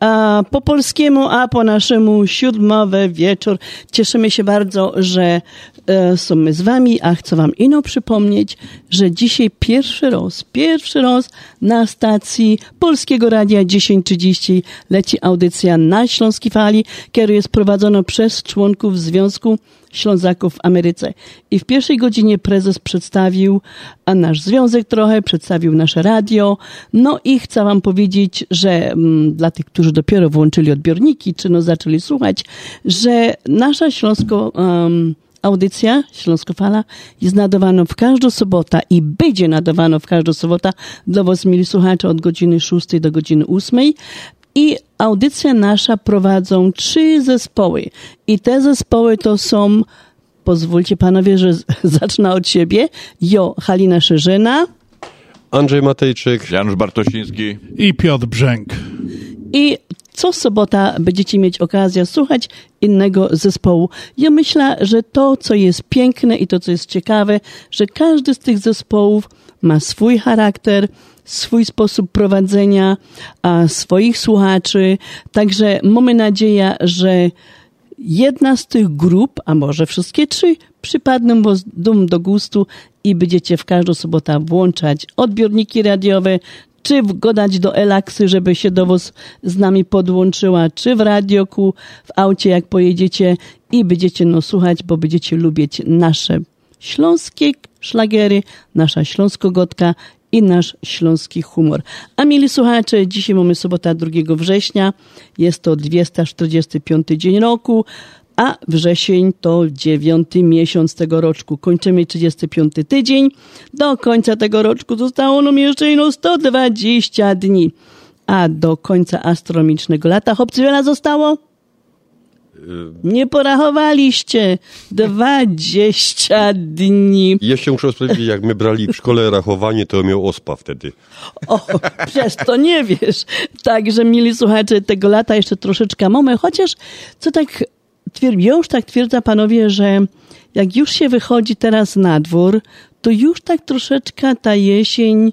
A po polskiemu, a po naszemu siódmowy wieczór. Cieszymy się bardzo, że e, są my z wami, a chcę wam ino przypomnieć, że dzisiaj pierwszy raz, pierwszy raz na stacji Polskiego Radia 1030 leci audycja na Śląskiej Fali, która jest prowadzona przez członków Związku Ślązaków w Ameryce. I w pierwszej godzinie prezes przedstawił nasz związek trochę, przedstawił nasze radio. No i chcę wam powiedzieć, że mm, dla tych, którzy dopiero włączyli odbiorniki, czy no zaczęli słuchać, że nasza Śląsko... Um, audycja Śląskofala jest nadawana w każdą sobotę i będzie nadawana w każdą sobotę dla was, mili słuchacze, od godziny 6 do godziny 8. I audycja nasza prowadzą trzy zespoły. I te zespoły to są, pozwólcie panowie, że *laughs* zacznę od siebie. Jo, Halina Szerzyna. Andrzej Matejczyk. Janusz Bartosiński. I Piotr Brzęk. I co sobota będziecie mieć okazję słuchać innego zespołu. Ja myślę, że to, co jest piękne i to, co jest ciekawe, że każdy z tych zespołów ma swój charakter, swój sposób prowadzenia swoich słuchaczy. Także mamy nadzieję, że jedna z tych grup, a może wszystkie trzy, przypadną dum do gustu i będziecie w każdą sobotę włączać odbiorniki radiowe, czy wgodać do Elaksy, żeby się do was z nami podłączyła, czy w radioku, w aucie, jak pojedziecie i będziecie no słuchać, bo będziecie lubić nasze śląskie szlagiery, nasza śląskogotka i nasz śląski humor. A mieli słuchacze, dzisiaj mamy sobota 2 września, jest to 245 dzień roku, a wrzesień to dziewiąty miesiąc tego roczku. Kończymy 35 tydzień. Do końca tego roczku zostało nam jeszcze ino 120 dni. A do końca astronomicznego lata, chłopcy, wiele zostało? Nie porachowaliście. 20 dni. Jeszcze muszę sprawdzić, jak my brali w szkole rachowanie, to miał ospa wtedy. O, przez to nie wiesz. Także, mili słuchacze, tego lata jeszcze troszeczkę mamy, chociaż co tak twierd- już tak twierdzą panowie, że jak już się wychodzi teraz na dwór, to już tak troszeczkę ta jesień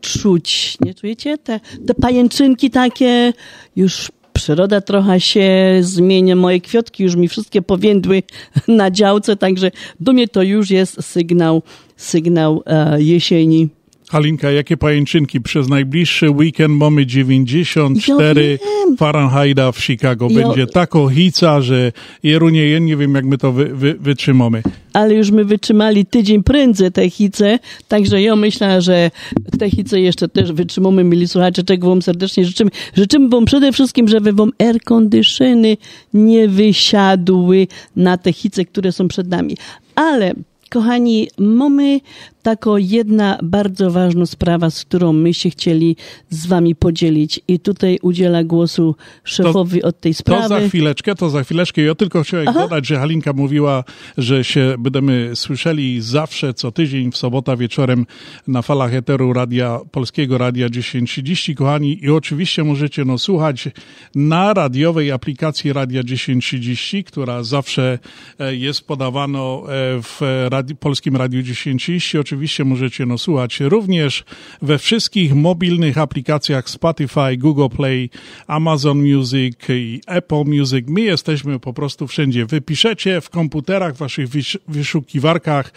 czuć, nie czujecie? Te, te pajęczynki takie, już przyroda trochę się zmienia, moje kwiatki już mi wszystkie powiędły *laughs* na działce, także do mnie to już jest sygnał, sygnał e, jesieni. Halinka, jakie pajęczynki? Przez najbliższy weekend mamy 94 Fahrenheita w Chicago. Ja- Będzie tako hica, że jerunie, ja nie wiem jak my to wy, wy, wytrzymamy. ale już my wytrzymali tydzień prędzej te hice, także ja myślę, że te hice jeszcze też wytrzymamy, mieli słuchacze, czego wam serdecznie życzymy. Życzymy wam przede wszystkim, żeby wam air conditiony nie wysiadły na te hice, które są przed nami. Ale Kochani, mamy taką jedna bardzo ważną sprawę, z którą my się chcieli z wami podzielić i tutaj udziela głosu szefowi od tej To sprawy. za chwileczkę, to za chwileczkę. Ja tylko chciałem Aha. dodać, że Halinka mówiła, że się będziemy słyszeli zawsze co tydzień w sobota wieczorem na falach eteru radia, Polskiego Radia 1030, kochani. I oczywiście możecie no słuchać na radiowej aplikacji Radia 1030, która zawsze e, jest podawano e, w radi, Polskim Radiu 1030. Oczywiście możecie no słuchać również we wszystkich mobilnych aplikacjach Spotify, Google Play, Amazon Music i Apple Music. My jesteśmy po prostu wszędzie. Wypiszecie w komputerach, w waszych wysz- wyszukiwarkach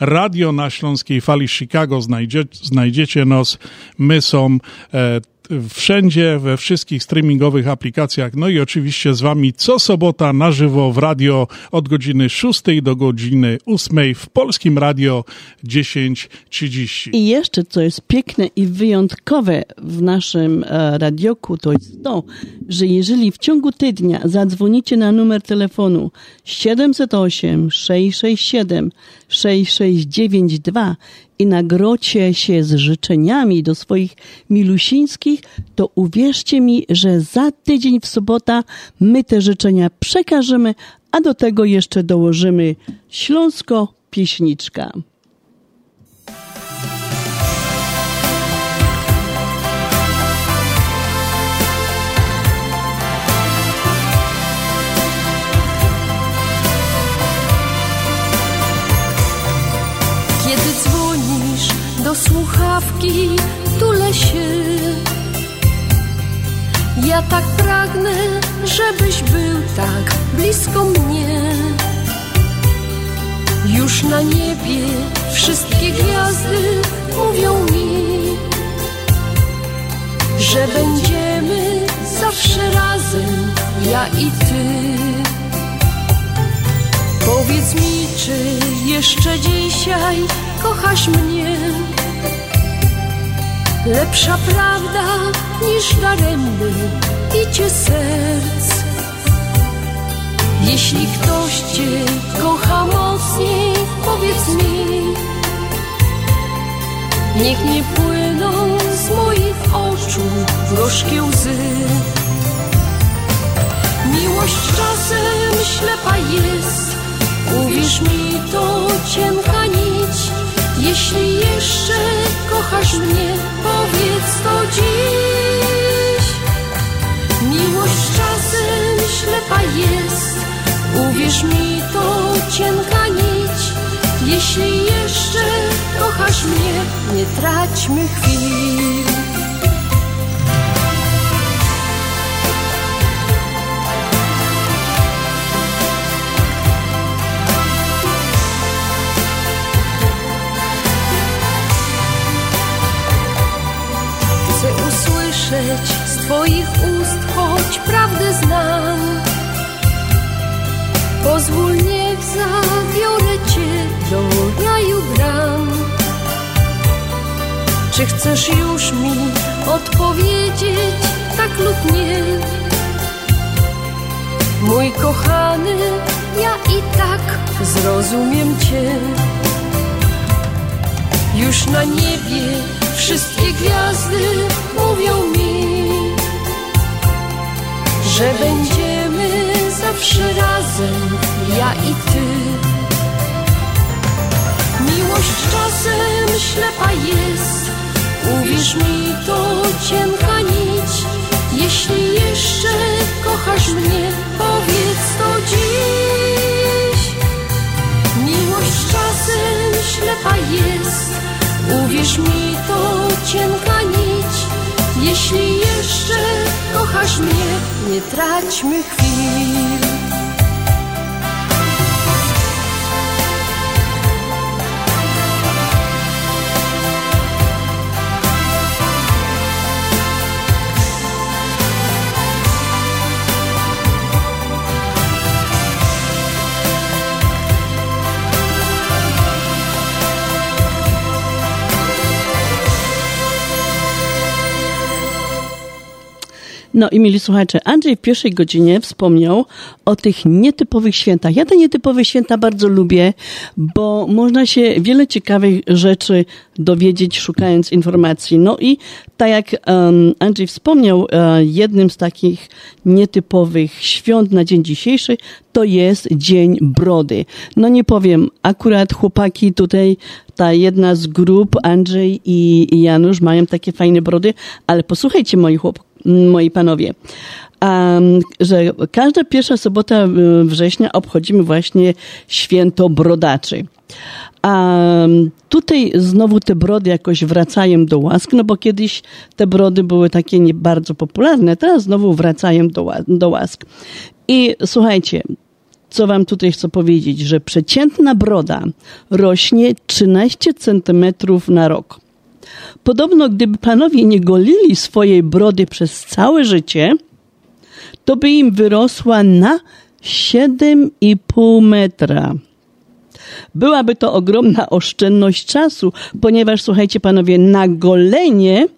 radio na Śląskiej Fali Chicago, znajdzie, znajdziecie nas. My są e, wszędzie, we wszystkich streamingowych aplikacjach. No i oczywiście z wami co sobota na żywo w radio od godziny 6 do godziny 8 w Polskim Radio 1030. I jeszcze, co jest piękne i wyjątkowe w naszym e, radioku, to jest to, że jeżeli w ciągu tygodnia zadzwonicie na numer telefonu 708 667 6692 i nagrocie się z życzeniami do swoich milusińskich, to uwierzcie mi, że za tydzień w sobota my te życzenia przekażemy, a do tego jeszcze dołożymy Śląsko Pieśniczka. Kiedy dzwonisz do słuchawki, tu leci się. Ja tak pragnę, żebyś był tak blisko mnie. Już na niebie wszystkie gwiazdy mówią mi, że będziemy zawsze razem, ja i ty. Powiedz mi, czy jeszcze dzisiaj kochasz mnie? Lepsza prawda niż daremny bicie serc. Jeśli ktoś cię kocha mocniej, powiedz mi. Niech nie płyną z moich oczu gorzkie łzy. Miłość czasem ślepa jest, uwierz mi to cienka nić. Jeśli jeszcze kochasz mnie, powiedz to dziś. Miłość czasem ślepa jest, uwierz mi to cienka nić. Jeśli jeszcze kochasz mnie, nie traćmy chwil. Z Twoich ust, choć prawdę znam. Pozwól, niech zabiorę Cię do raju bram. Czy chcesz już mi odpowiedzieć tak lub nie? Mój kochany, ja i tak zrozumiem Cię. Już na niebie wszystkie gwiazdy mówią mi, że będziemy zawsze razem, ja i ty. Miłość czasem ślepa jest, uwierz mi to cienka nić. Jeśli jeszcze kochasz mnie, powiedz to dziś. Miłość czasem ślepa jest, uwierz mi to cienka nić. Jeśli jeszcze kochasz mnie, nie traćmy chwil. No i mieli słuchacze, Andrzej w pierwszej godzinie wspomniał o tych nietypowych świętach. Ja te nietypowe święta bardzo lubię, bo można się wiele ciekawych rzeczy dowiedzieć, szukając informacji. No i tak jak um, Andrzej wspomniał, e, jednym z takich nietypowych świąt na dzień dzisiejszy to jest Dzień Brody. No nie powiem, akurat chłopaki tutaj, ta jedna z grup, Andrzej i Janusz mają takie fajne brody, ale posłuchajcie moi chłopaki, moi panowie, że każda pierwsza sobota września obchodzimy właśnie święto brodaczy. Um, tutaj znowu te brody jakoś wracają do łask, no bo kiedyś te brody były takie nie bardzo popularne, teraz znowu wracają do, do łask. I słuchajcie, co wam tutaj chcę powiedzieć, że przeciętna broda rośnie 13 centymetrów na rok. Podobno, gdyby panowie nie golili swojej brody przez całe życie, to by im wyrosła na 7,5 metra. Byłaby to ogromna oszczędność czasu, ponieważ, słuchajcie panowie, na golenie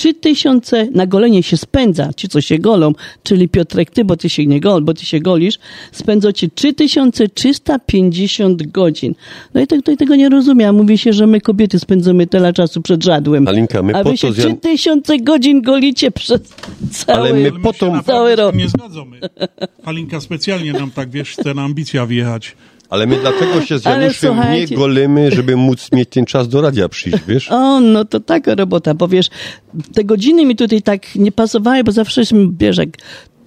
spędzocie 3000, na golenie się spędza, ci co się golą, czyli Piotrek, ty, bo ty się nie gol, bo ty się golisz, spędzacie 3350 godzin. No i tak tutaj tego nie rozumiem. Mówi się, że my kobiety spędzamy tyle czasu przed żadłem. Alinka, my a po wy to się Jan- 3000 godzin golicie przez cały, Ale my po to- cały rok. Nie zgadzamy. Halinka specjalnie nam tak, wiesz, chce na ambicja wjechać. Ale my dlatego się z Januszem nie golimy, żeby móc mieć ten czas do radia przyjść, wiesz? O, no to taka robota, bo wiesz, te godziny mi tutaj tak nie pasowały, bo zawsze się, wiesz, jak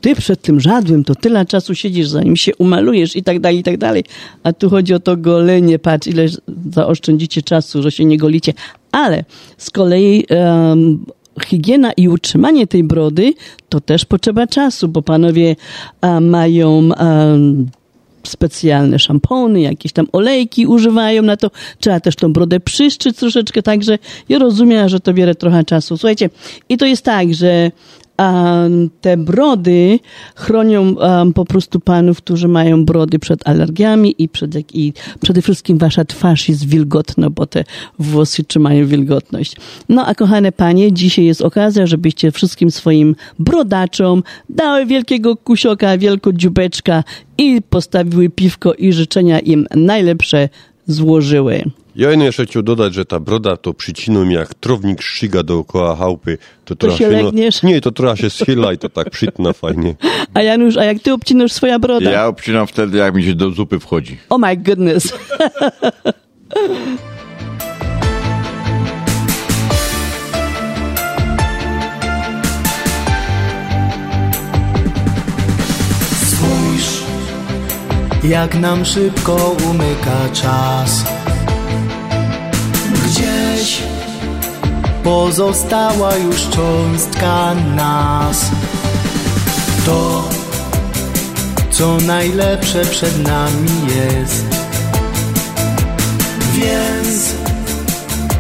ty przed tym żadłem, to tyle czasu siedzisz, zanim się umalujesz i tak dalej, i tak dalej. A tu chodzi o to golenie, patrz, ile zaoszczędzicie czasu, że się nie golicie. Ale z kolei um, higiena i utrzymanie tej brody to też potrzeba czasu, bo panowie um, mają um, specjalne szampony, jakieś tam olejki używają na to. Trzeba też tą brodę przyszczyć troszeczkę, także ja rozumiem, że to bierze trochę czasu. Słuchajcie, i to jest tak, że te brody chronią po prostu panów, którzy mają brody przed alergiami i, przed, i przede wszystkim wasza twarz jest wilgotna, bo te włosy trzymają wilgotność. No a kochane panie, dzisiaj jest okazja, żebyście wszystkim swoim brodaczom dały wielkiego kusioka, wielko dziubeczka i postawiły piwko i życzenia im najlepsze złożyły. Ja jeszcze chciał dodać, że ta broda to przyciną jak trownik szczyga dookoła chałupy. To, To się no? Nie, to trochę się schyla i to tak przytna fajnie. A Janusz, a jak ty obcinasz swoja broda? Ja obcinam wtedy, jak mi się do zupy wchodzi. Oh my goodness. *laughs* jak nam szybko umyka czas. Gdzieś pozostała już cząstka nas. To, co najlepsze przed nami jest. Więc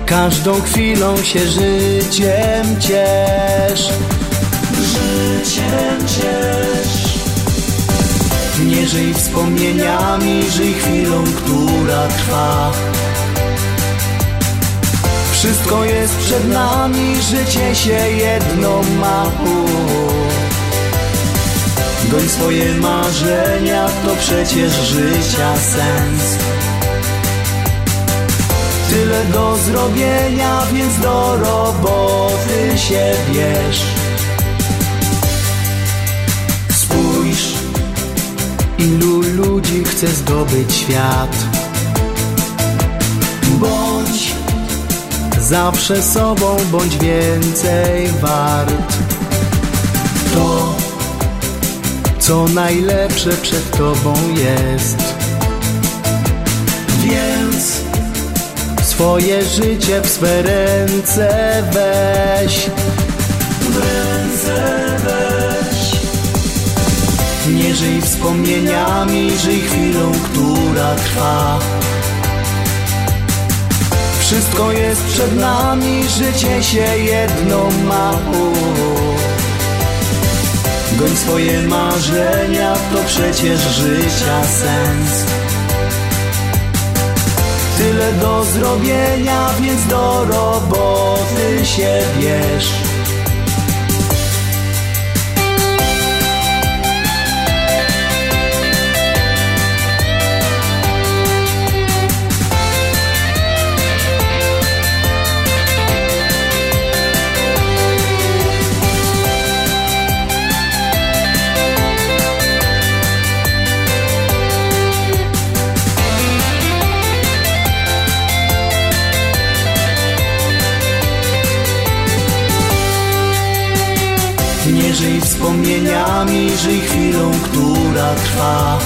każdą chwilą się życiem ciesz. Życiem ciesz. Nie żyj wspomnieniami, żyj chwilą, która trwa. Wszystko jest przed nami, życie się jedno ma. Goń swoje marzenia, to przecież życia sens. Tyle do zrobienia, więc do roboty się bierz. Ilu ludzi chce zdobyć świat. Bądź zawsze sobą, bądź więcej wart. To, co najlepsze przed tobą jest. Więc swoje życie w swe ręce weź. W ręce weź. Nie żyj wspomnieniami, żyj chwilą, która trwa. Wszystko jest przed nami, życie się jedno ma. Goń swoje marzenia, to przecież życia sens. Tyle do zrobienia, więc do roboty się bierz. Żyj wspomnieniami, żyj chwilą, która trwa.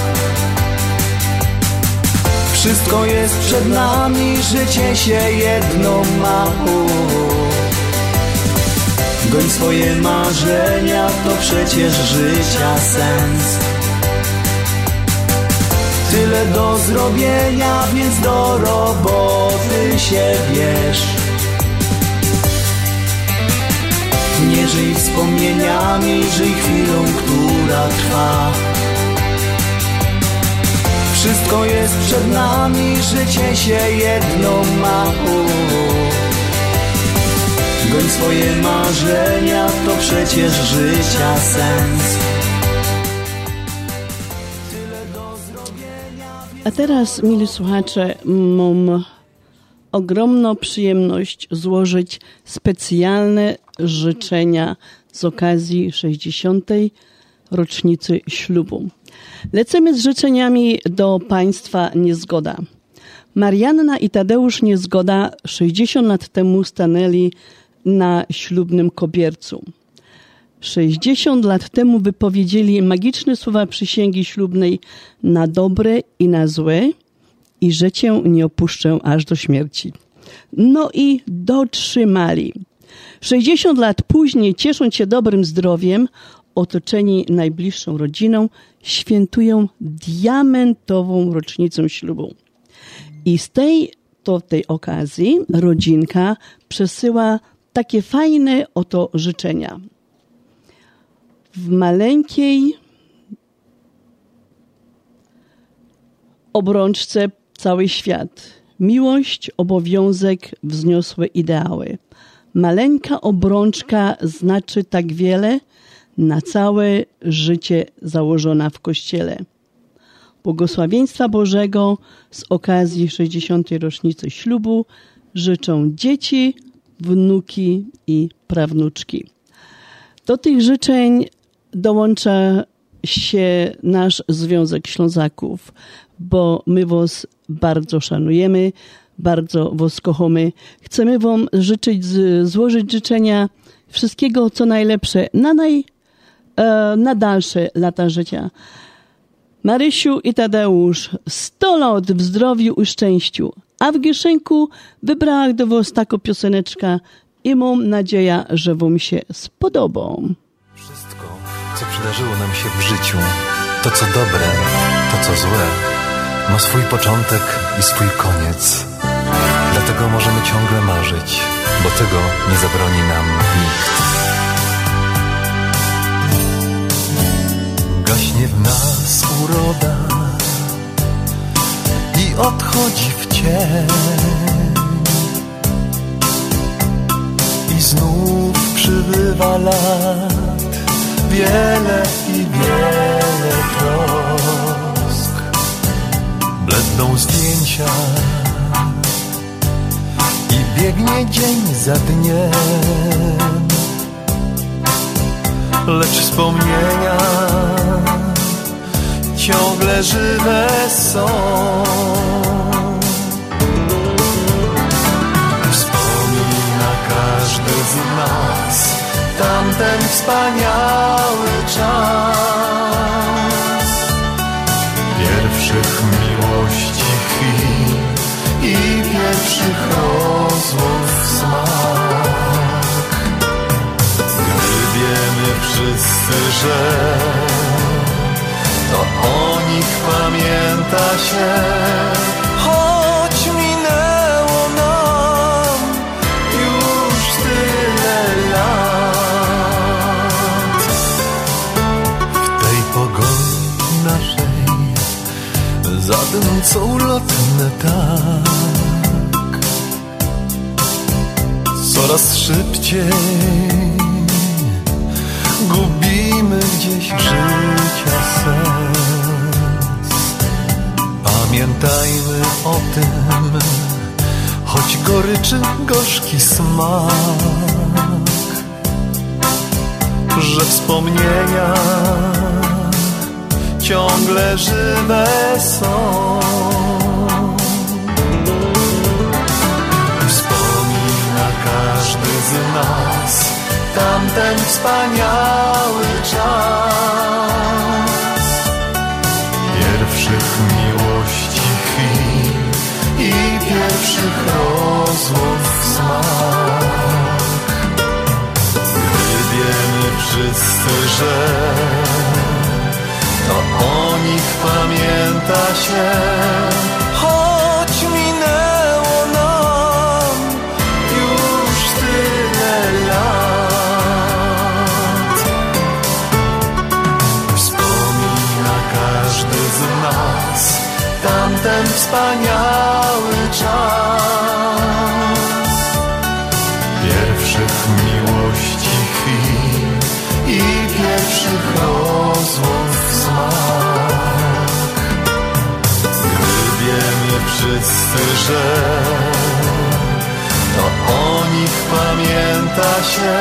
Wszystko jest przed nami, życie się jedno ma. Goń swoje marzenia, to przecież życia sens. Tyle do zrobienia, więc do roboty się bierz. Nie żyj wspomnieniami, żyj chwilą, która trwa. Wszystko jest przed nami, życie się jedno ma. Goń swoje marzenia, to przecież życia sens. A teraz, mili słuchacze, mam ogromną przyjemność złożyć specjalne życzenia z okazji 60. rocznicy ślubu. Lecimy z życzeniami do Państwa Niezgoda. Marianna i Tadeusz Niezgoda 60 lat temu stanęli na ślubnym kobiercu. 60 lat temu wypowiedzieli magiczne słowa przysięgi ślubnej na dobre i na złe i że cię nie opuszczę aż do śmierci. No i dotrzymali. 60 lat później, ciesząc się dobrym zdrowiem, otoczeni najbliższą rodziną, świętują diamentową rocznicę ślubu. I z tej, to tej okazji rodzinka przesyła takie fajne oto życzenia. W maleńkiej obrączce cały świat. Miłość, obowiązek, wzniosłe ideały. Maleńka obrączka znaczy tak wiele, na całe życie założona w Kościele. Błogosławieństwa Bożego z okazji 60. rocznicy ślubu życzą dzieci, wnuki i prawnuczki. Do tych życzeń dołącza się nasz Związek Ślązaków, bo my Was bardzo szanujemy, bardzo Was kochamy. Chcemy Wam życzyć, złożyć życzenia wszystkiego, co najlepsze na, naj, e, na dalsze lata życia. Marysiu i Tadeusz, 100 lat w zdrowiu i szczęściu, a w Gieszenku wybrała do Was taką pioseneczkę i mam nadzieję, że Wam się spodobą. Wszystko, co przydarzyło nam się w życiu, to co dobre, to co złe, ma swój początek i swój koniec. Dlatego możemy ciągle marzyć, bo tego nie zabroni nam nikt. Gaśnie w nas uroda i odchodzi w cień. I znów przybywa lat wiele i wiele trosk. Bledną zdjęcia i biegnie dzień za dniem. Lecz wspomnienia ciągle żywe są. Wspomina każdy z nas tamten wspaniały czas pierwszych wszyscy, że to o nich pamięta się, choć minęło nam już tyle lat. W tej pogoni naszej zadęcą lotne tak. Coraz szybciej gubimy gdzieś życia sens. Pamiętajmy o tym, choć goryczy gorzki smak, że wspomnienia ciągle żywe są. Wspomina każdy z nas tamten wspaniały czas pierwszych miłości chwil i pierwszych rozmów smak. Gdy wiemy wszyscy, że to o nich pamięta się, że to o nich pamięta się,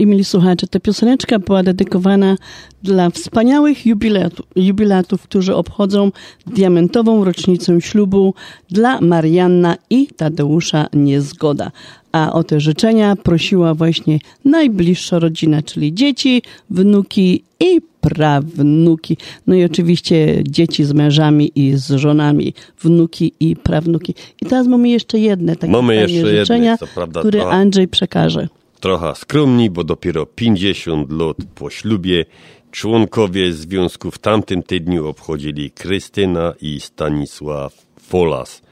i mieli słuchacze, ta pioseneczka była dedykowana dla wspaniałych jubilatów, jubilatów, którzy obchodzą diamentową rocznicę ślubu dla Marianna i Tadeusza Niezgoda. A o te życzenia prosiła właśnie najbliższa rodzina, czyli dzieci, wnuki i prawnuki. No i oczywiście dzieci z mężami i z żonami, wnuki i prawnuki. I teraz mamy jeszcze jedne takie Mamy jeszcze jedne, życzenia, co prawda, które. Andrzej przekaże. Trochę skromni, bo dopiero 50 lat po ślubie członkowie związku w tamtym tygodniu obchodzili Krystyna i Stanisław Folas.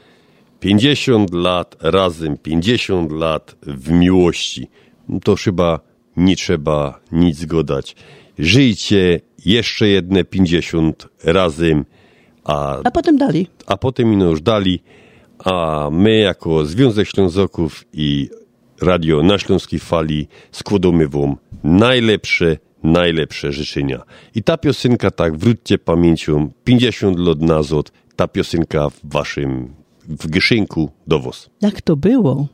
50 lat razem, 50 lat w miłości. To chyba nie trzeba nic godać. Żyjcie jeszcze jedne 50 razem, a, A potem dali. a potem ino już dali, a my jako Związek Ślązoków i Radio na Śląskiej Fali składamy wam najlepsze, najlepsze życzenia. I ta piosenka, tak wróćcie pamięcią, 50 lat nazad, ta piosenka w waszym, w gieszynku do was. Jak to było?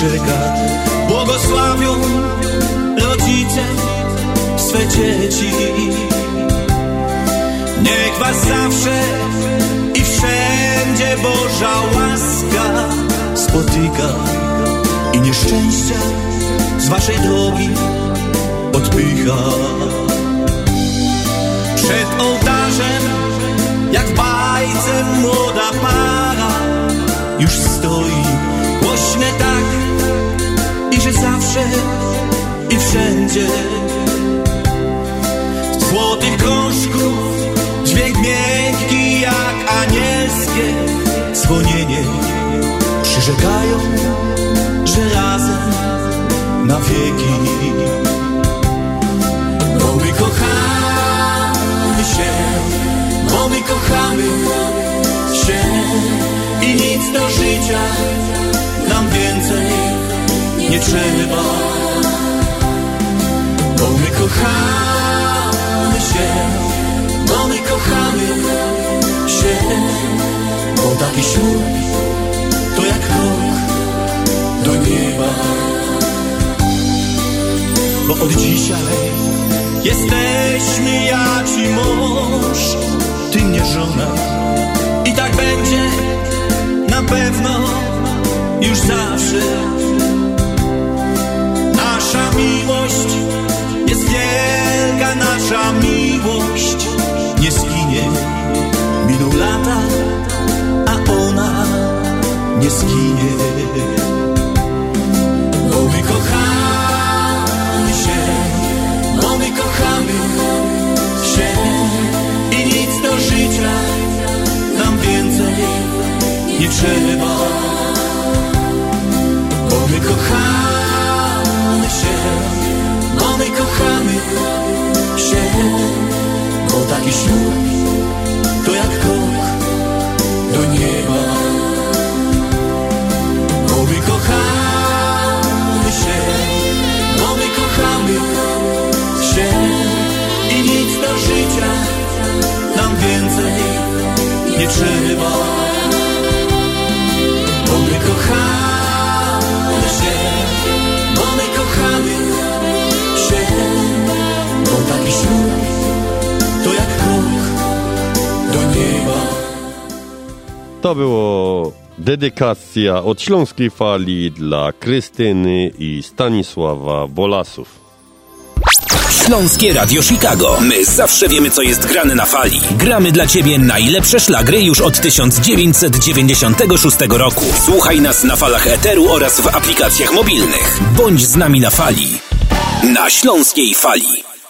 Czeka. Błogosławią rodzice swe dzieci. Niech was zawsze i wszędzie Boża łaska spotyka i nieszczęścia z waszej drogi odpycha. Przed ołtarzem, jak w bajce młoda para, już stoi głośne tak i że zawsze i wszędzie. Złotych krążków dźwięk miękki jak anielskie dzwonienie przyrzekają, że razem na wieki. Bo my kochamy się, bo my kochamy się i nic do życia nie trzeba. Bo my kochamy się, bo my kochamy się, bo taki ślub to jak krok do nieba. Bo od dzisiaj jesteśmy ja ci mąż, ty mnie żona i tak będzie na pewno już zawsze. Miłość jest wielka, nasza miłość nie skinie. Miną lata, a ona nie skinie. Bo my kochamy się, bo my kochamy się i nic do życia nam więcej nie trzeba. Ślub to jak krok do nieba. Bo my kochamy się, bo my kochamy się i nic do życia nam więcej nie trzeba. Bo my kochamy To było dedykacja od Śląskiej Fali dla Krystyny i Stanisława Bolasów. Śląskie Radio Chicago. My zawsze wiemy, co jest grane na fali. Gramy dla Ciebie najlepsze szlagry już od 1996 roku. Słuchaj nas na falach Eteru oraz w aplikacjach mobilnych. Bądź z nami na fali. Na Śląskiej Fali.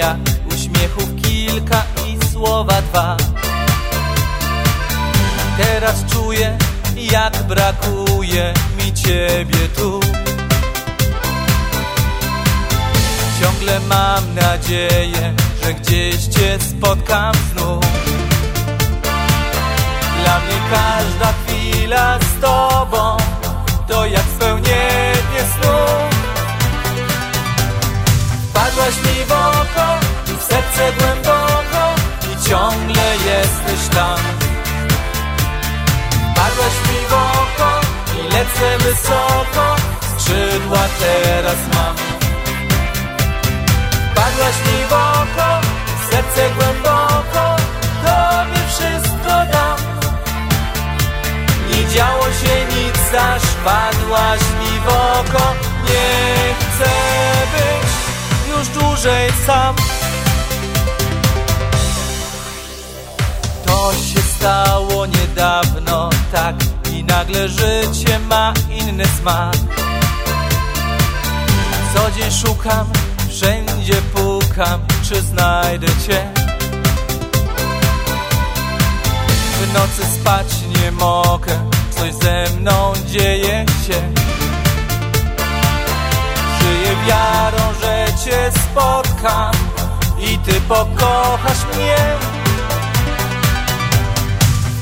Jak Uśmiechów kilka i słowa dwa. Teraz czuję, jak brakuje mi ciebie tu. Ciągle mam nadzieję, że gdzieś cię spotkam znów. Dla mnie każda chwila z tobą To jak spełnienie snów Wpadłaś mi w oko i w serce głęboko I ciągle jesteś tam. Wpadłaś mi w oko i lecę wysoko Skrzydła teraz mam. Wpadłaś mi w oko, w serce głęboko Tobie wszystko dam. Nie działo się nic, aż padłaś mi w oko. Nie chcę być już dłużej sam. To się stało niedawno tak I nagle życie ma inny smak. Co dzień szukam, wszędzie pukam Czy znajdę Cię? W nocy spać nie mogę Coś ze mną dzieje się Żyję wiarą, że Cię spotkam I Ty pokochasz mnie.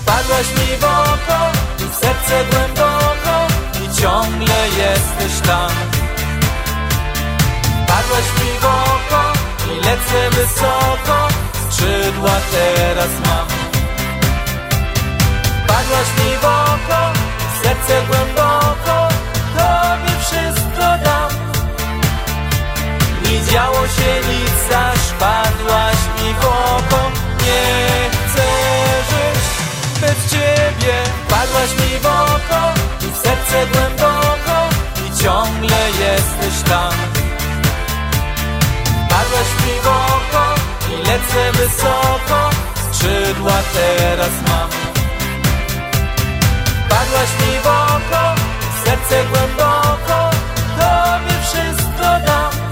Wpadłaś mi w oko w serce głęboko I ciągle jesteś tam. Wpadłaś mi w oko i lecę wysoko Skrzydła teraz mam. Wpadłaś mi w oko, w serce głęboko Tobie wszystko dam Nie działo się nic, aż padłaś mi w oko. Nie chcę żyć bez Ciebie. Wpadłaś mi w oko i w serce głęboko I ciągle jesteś tam. Wpadłaś mi w oko i lecę wysoko Skrzydła teraz mam. Wpadłaś mi w oko, w serce głęboko Tobie wszystko dam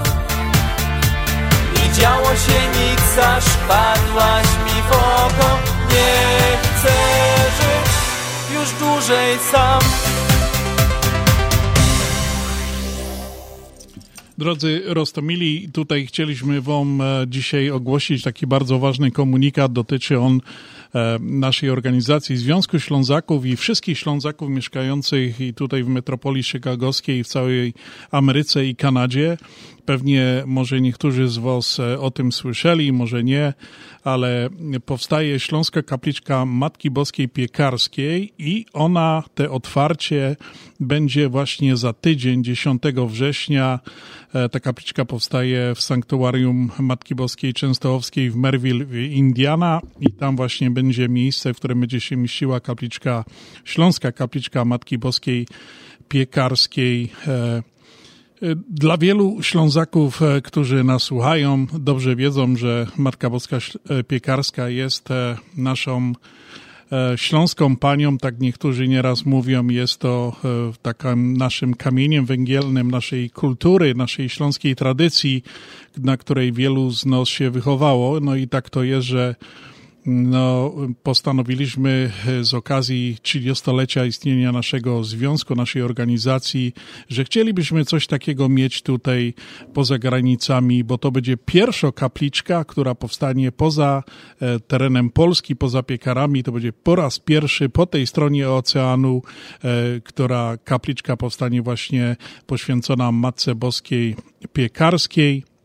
działo się nic, aż padłaś mi w oko. Nie chcę żyć już dłużej sam. Drodzy Rostomili, tutaj chcieliśmy Wam e, dzisiaj ogłosić taki bardzo ważny komunikat. Dotyczy on e, naszej organizacji Związku Ślązaków i wszystkich Ślązaków mieszkających i tutaj w metropolii chicagowskiej, w całej Ameryce i Kanadzie Pewnie może niektórzy z Was e, o tym słyszeli, może nie, ale powstaje Śląska Kapliczka Matki Boskiej Piekarskiej i ona, te otwarcie będzie właśnie za tydzień, 10 września. E, Ta kapliczka powstaje w sanktuarium Matki Boskiej Częstochowskiej w Merville, Indiana i tam właśnie będzie miejsce, w którym będzie się mieściła kapliczka, Śląska Kapliczka Matki Boskiej Piekarskiej. E, dla wielu Ślązaków, e, którzy nas słuchają, dobrze wiedzą, że Matka Boska e, Piekarska jest e, naszą śląską panią, tak niektórzy nieraz mówią, jest to takim naszym kamieniem węgielnym naszej kultury, naszej śląskiej tradycji, na której wielu z nas się wychowało. No i tak to jest, że no, postanowiliśmy z okazji 30-lecia istnienia naszego związku, naszej organizacji, że chcielibyśmy coś takiego mieć tutaj poza granicami, bo to będzie pierwsza kapliczka, która powstanie poza e, terenem Polski, poza piekarami. To będzie po raz pierwszy po tej stronie oceanu, e, która kapliczka powstanie właśnie poświęcona Matce Boskiej Piekarskiej.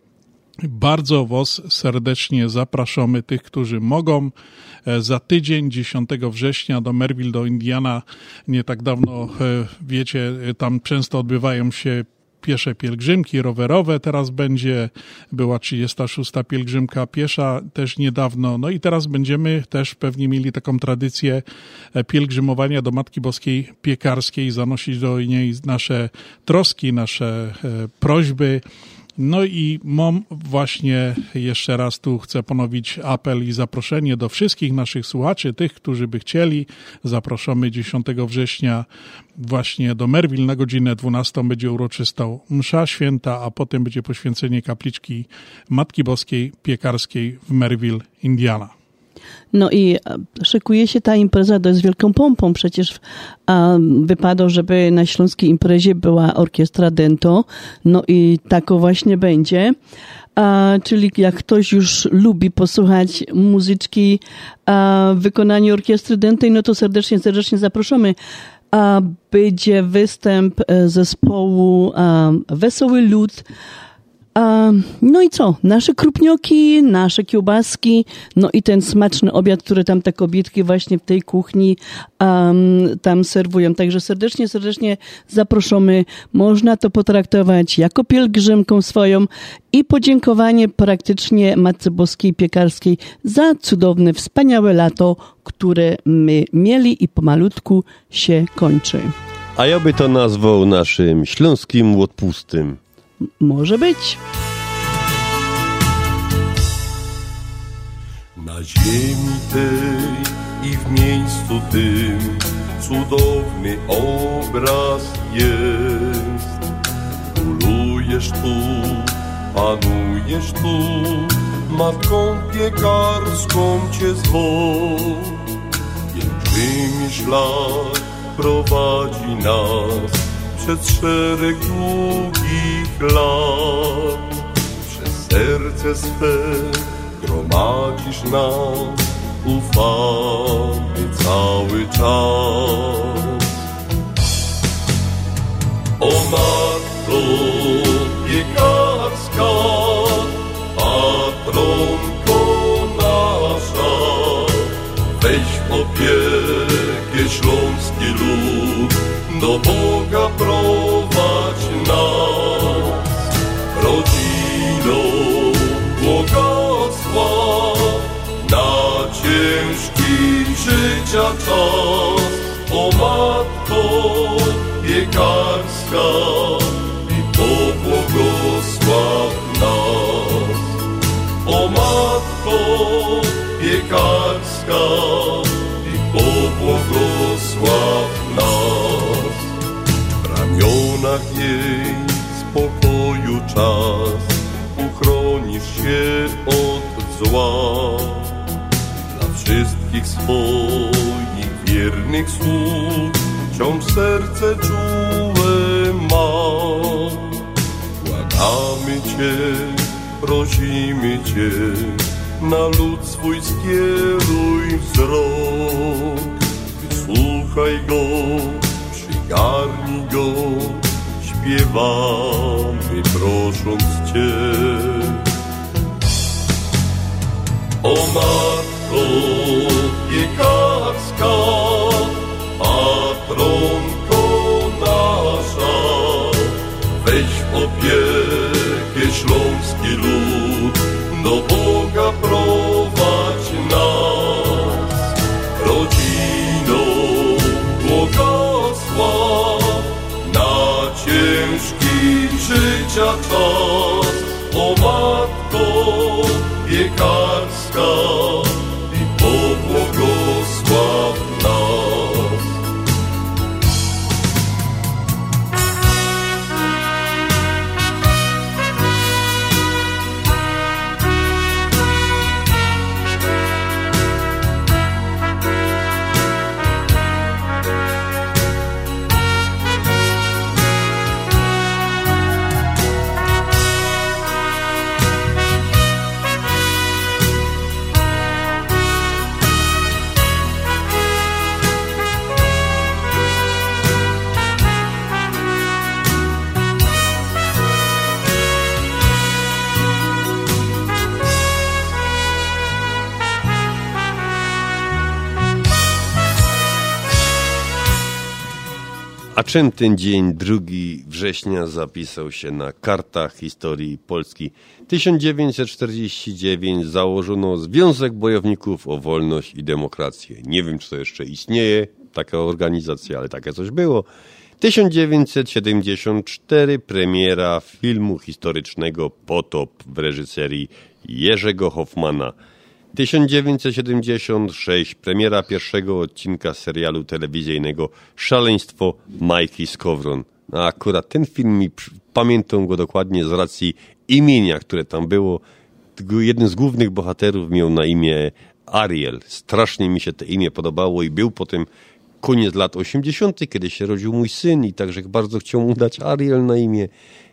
Bardzo Was serdecznie zapraszamy, tych, którzy mogą. E, Za tydzień, 10 września do Merville, do Indiana, nie tak dawno, e, wiecie, e, tam często odbywają się piesze pielgrzymki rowerowe, teraz będzie, była 36. pielgrzymka piesza też niedawno, no i teraz będziemy też pewnie mieli taką tradycję pielgrzymowania do Matki Boskiej Piekarskiej, zanosić do niej nasze troski, nasze prośby, no i mam właśnie jeszcze raz tu chcę ponowić apel i zaproszenie do wszystkich naszych słuchaczy, tych, którzy by chcieli. Zapraszamy 10 września właśnie do Merville na godzinę 12 będzie uroczysta msza święta, a potem będzie poświęcenie kapliczki Matki Boskiej Piekarskiej w Merville, Indiana. No i e, szykuje się ta impreza dość z wielką pompą. Przecież um, wypadło, żeby na śląskiej imprezie była orkiestra Dento. No i tako właśnie będzie. A, czyli jak ktoś już lubi posłuchać muzyczki w wykonaniu orkiestry dętej, no to serdecznie, serdecznie zapraszamy. A, będzie występ e, zespołu a, Wesoły Lud, no i co? Nasze krupnioki, nasze kiełbaski, no i ten smaczny obiad, który tam te kobietki właśnie w tej kuchni um, tam serwują. Także serdecznie, serdecznie zaproszamy. Można to potraktować jako pielgrzymką swoją i podziękowanie praktycznie Matce Boskiej Piekarskiej za cudowne, wspaniałe lato, które my mieli i pomalutku się kończy. A ja by to nazwał naszym śląskim odpustym. Może być. Na ziemi tej i w miejscu tym cudowny obraz jest. Królujesz tu, panujesz tu, matką piekarską cię zwą. Pięknymi szlak prowadzi nas przez szereg długich lat. Przez serce swe gromadzisz nas, ufamy cały czas. O Matko piekarska, patronko nasza, weź opiekę śląski lud, do Boga życia czas. O Matko piekarska i pobłogosław nas. O Matko piekarska i pobłogosław nas. W ramionach jej spokoju czas uchronisz się od zła. Wszystkich swoich wiernych sług wciąż serce czułe ma. Błagamy Cię, prosimy Cię, na lud swój skieruj wzrok. Wysłuchaj go, przygarnij go, śpiewamy prosząc Cię. O Matko piekarska, patronko nasza, weź w opiekę śląski lud, do Boga prowadź nas. Rodziną błogosław na ciężki życia czas, o Matko piekarska czym ten dzień 2 września zapisał się na kartach historii Polski? 1949 założono Związek Bojowników o Wolność i Demokrację. Nie wiem, czy to jeszcze istnieje, taka organizacja, ale takie coś było. 1974 premiera filmu historycznego Potop w reżyserii Jerzego Hoffmana. 1976 premiera pierwszego odcinka serialu telewizyjnego Szaleństwo Majki Skowron. A akurat ten film pamiętam go dokładnie z racji imienia, które tam było. Jeden z głównych bohaterów miał na imię Ariel. Strasznie mi się to imię podobało i był potem koniec lat 80., kiedy się rodził mój syn i także bardzo chciał mu dać Ariel na imię.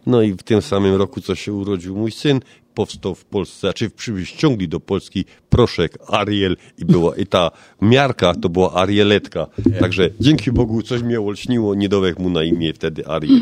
No i w tym samym roku, co się urodził mój syn, powstał w Polsce, znaczy przy- ściągli do Polski proszek Ariel i była i ta miarka to była Arieletka. Także dzięki Bogu coś mnie olśniło, nie mu na imię wtedy Ariel.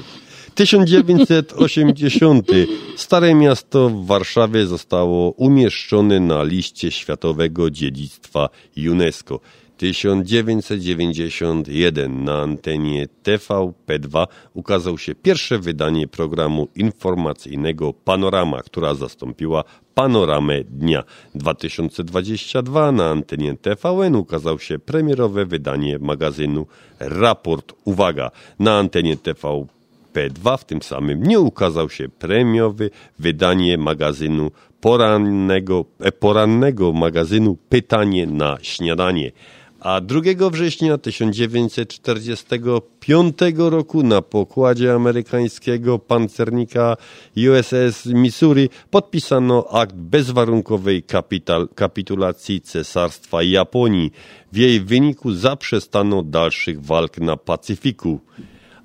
1980. Stare miasto w Warszawie zostało umieszczone na liście światowego dziedzictwa UNESCO. 1991 na antenie TVP2 ukazał się pierwsze wydanie programu informacyjnego Panorama, która zastąpiła Panoramę Dnia. 2022 na antenie TVN ukazał się premierowe wydanie magazynu Raport Uwaga. Na antenie TVP2 w tym samym dniu ukazał się premiowy wydanie magazynu porannego, e, porannego magazynu Pytanie na śniadanie. A 2 września 1945 roku na pokładzie amerykańskiego pancernika USS Missouri podpisano akt bezwarunkowej kapital, kapitulacji Cesarstwa Japonii. W jej wyniku zaprzestano dalszych walk na Pacyfiku.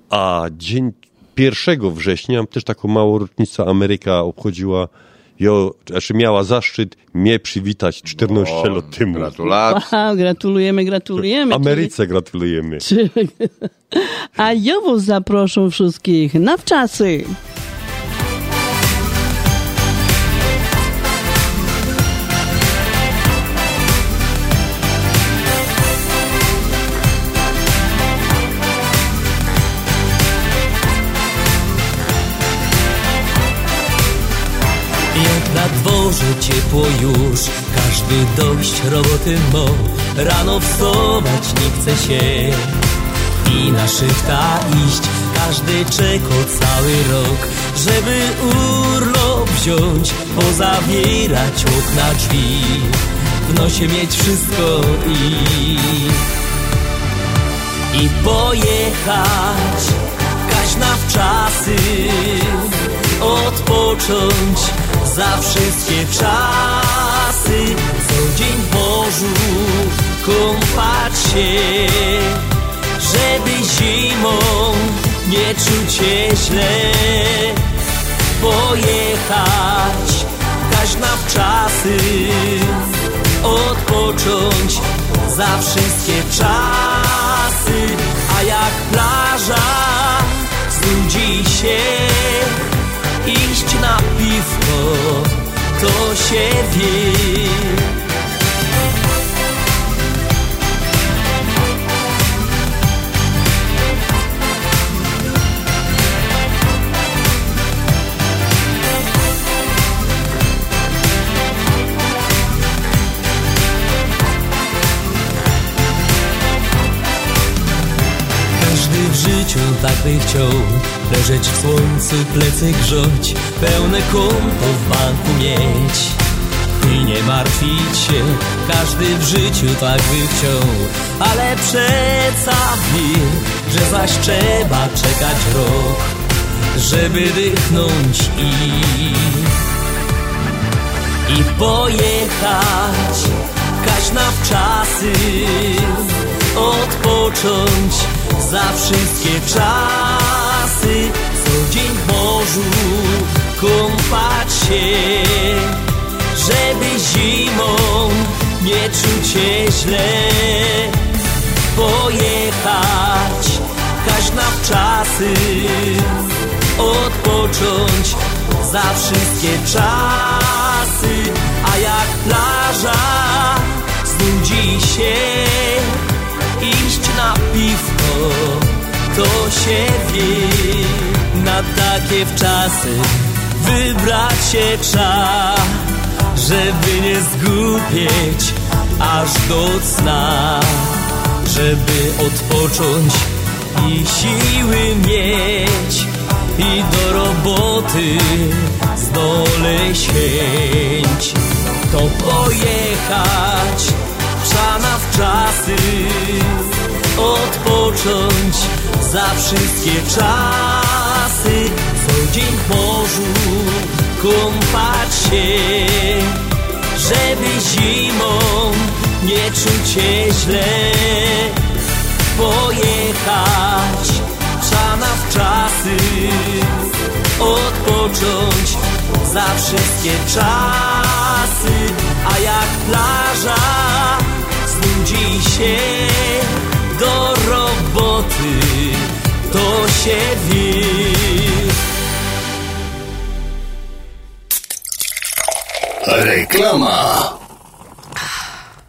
A dzień 1 września, też taką małą rocznicę Ameryka obchodziła, jo, znaczy miała zaszczyt mnie przywitać 14 lat temu. Gratulacje. Wow, gratulujemy, gratulujemy. Ameryce gratulujemy. Czyli- *laughs* A Jowo zaproszą wszystkich na wczasy. Dworze ciepło już, każdy dość roboty mo. Rano wstawać nie chce się i na szychta iść. Każdy czeka cały rok, żeby urlop wziąć, pozabierać okna drzwi. W nosie mieć wszystko i i pojechać Kaś na wczasy Odpocząć za wszystkie czasy. Co dzień w morzu kąpać się Żeby zimą nie czuć się źle. Pojechać Kaś na wczasy Odpocząć za wszystkie czasy. A jak plaża znudzi się to się wie. Każdy w życiu tak by chciał Leżeć w słońcu, plecy grzać Pełne konto w banku mieć. I nie martwić się Każdy w życiu tak by chciał. Ale przeca wie Że zaś trzeba czekać rok Żeby dychnąć i I pojechać Kaś na wczasy Odpocząć za wszystkie czasy Co dzień w morzu kąpać się Żeby zimą nie czuć się źle. Pojechać kaś na wczasy Odpocząć za wszystkie czasy. A jak plaża znudzi się Iść na piwko, to się wie. Na takie wczasy wybrać się trzeba Żeby nie zgłupieć aż do cna. Żeby odpocząć i siły mieć I do roboty znaleźć. Chęć To pojechać trzeba na wczasy Odpocząć za wszystkie czasy Co dzień w morzu kąpać się Żeby zimą nie czuć się źle. Pojechać trzeba na wczasy Odpocząć za wszystkie czasy A jak plaża znudzi się do roboty, to się wie. Reklama.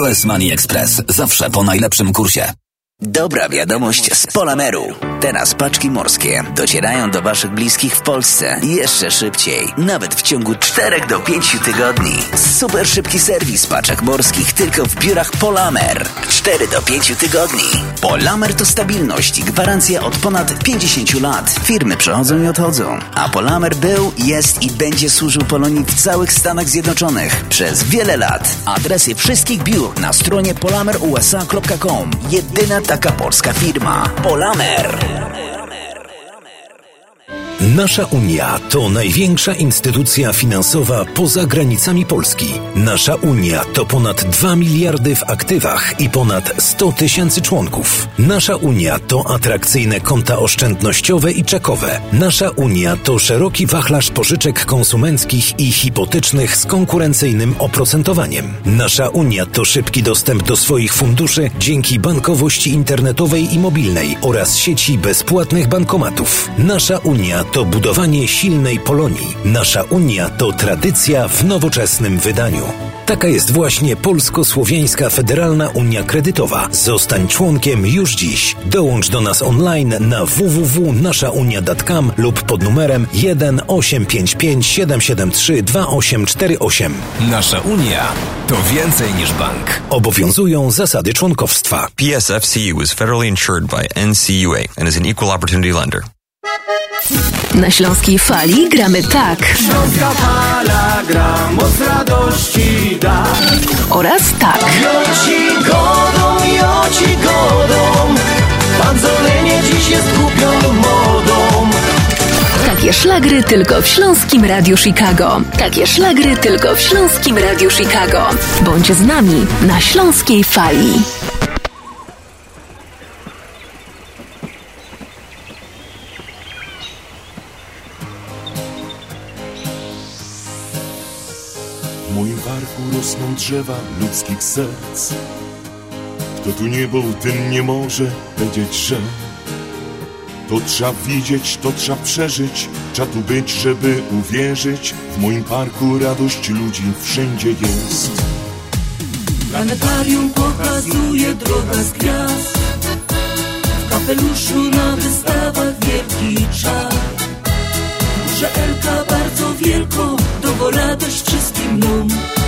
US Money Express zawsze po najlepszym kursie. Dobra wiadomość z Polameru. Teraz paczki morskie docierają do Waszych bliskich w Polsce jeszcze szybciej, nawet w ciągu 4 do 5 tygodni. Super szybki serwis paczek morskich tylko w biurach Polamer. 4 do 5 tygodni. Polamer to stabilność i gwarancja od ponad 50 lat. Firmy przychodzą i odchodzą, a Polamer był, jest i będzie służył Polonii w całych Stanach Zjednoczonych przez wiele lat. Adresy wszystkich biur na stronie polamerusa.com. Jedyna taka polska firma. Polamer. Nasza Unia to największa instytucja finansowa poza granicami Polski. Nasza Unia to ponad 2 miliardy w aktywach i ponad 100 tysięcy członków. Nasza Unia to atrakcyjne konta oszczędnościowe i czekowe. Nasza Unia to szeroki wachlarz pożyczek konsumenckich i hipotecznych z konkurencyjnym oprocentowaniem. Nasza Unia to szybki dostęp do swoich funduszy dzięki bankowości internetowej i mobilnej oraz sieci bezpłatnych bankomatów. Nasza Unia to budowanie silnej Polonii. Nasza Unia to tradycja w nowoczesnym wydaniu. Taka jest właśnie Polsko-Słowiańska Federalna Unia Kredytowa. Zostań członkiem już dziś. Dołącz do nas online na www.naszaunia.com lub pod numerem 1 855 773 2848. Nasza Unia to więcej niż bank. Obowiązują zasady członkowstwa. PSFCU is federally insured by NCUA and is an equal opportunity lender. Na Śląskiej Fali gramy tak. Śląska fala gra, moc radości da. Oraz tak. Joci godą, joci godą, panzolenie dziś jest głupią modą. Tak Takie szlagry tylko w Śląskim Radiu Chicago. Takie szlagry tylko w Śląskim Radiu Chicago. Bądź z nami na Śląskiej Fali. Parku rosną drzewa ludzkich serc. Kto tu nie był, ten nie może powiedzieć, że to trzeba widzieć, to trzeba przeżyć, trzeba tu być, żeby uwierzyć. W moim parku radość ludzi wszędzie jest. Planetarium pokazuje droga z gwiazd W kapeluszu na wystawach wielki czar Że Elka bardzo wielko Dobo radość wszystkim góry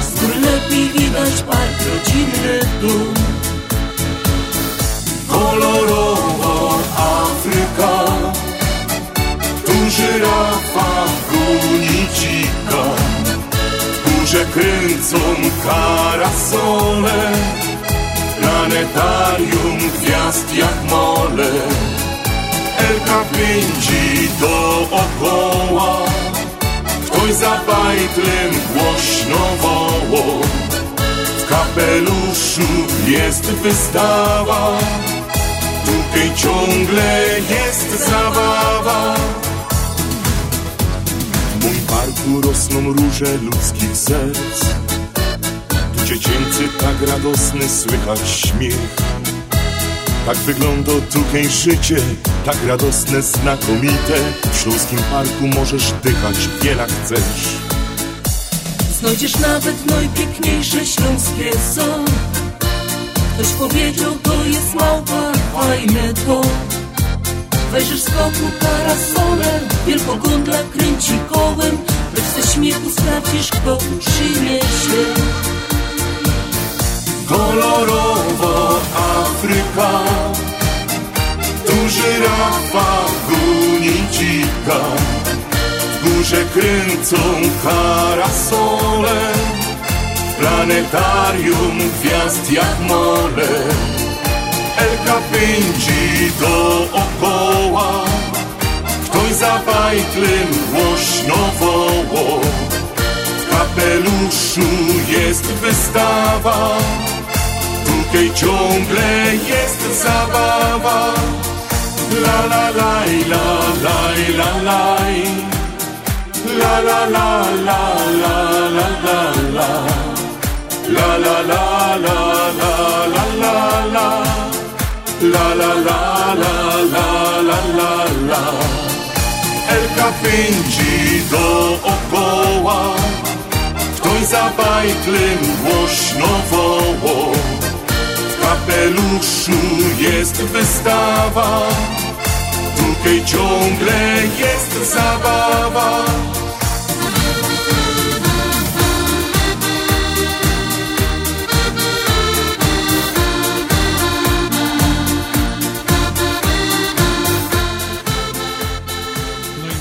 lepiej widać park rodzinny dom Kolorowa Afryka, tu żyrafa goni dzika, w górze kręcą karasole, planetarium gwiazd jak mole. Elka pędzi dookoła, za bajtlem głośno woło. W kapeluszu jest wystawa, tutaj ciągle jest zabawa. W moim parku rosną róże ludzkich serc. Tu dziecięcy tak radosny słychać śmiech. Tak wygląda tutaj życie, tak radosne, znakomite. W Śląskim Parku możesz dychać wiele chcesz. Znajdziesz nawet najpiękniejsze śląskie są Ktoś powiedział, to jest małpa, fajne to Wejrzysz z boku parasolem Wielkogondla kręci kołem Lecz ze śmiechu sprawdzisz, kto przyniesie Kolorowa Afryka, tu żyrafa goni dzika, w górze kręcą karasole, w planetarium gwiazd jak mole. Elka pędzi dookoła, ktoś za bajtlem głośno woło. W kapeluszu jest wystawa, tutaj ciągle jest zabawa. La la la la la la la La la la la la la la la La la la la la la la la La la la la la la Elka pędzi dookoła Ktoś za bajtlem głośno woło W kapeluszu jest wystawa. Tutaj ciągle jest zabawa.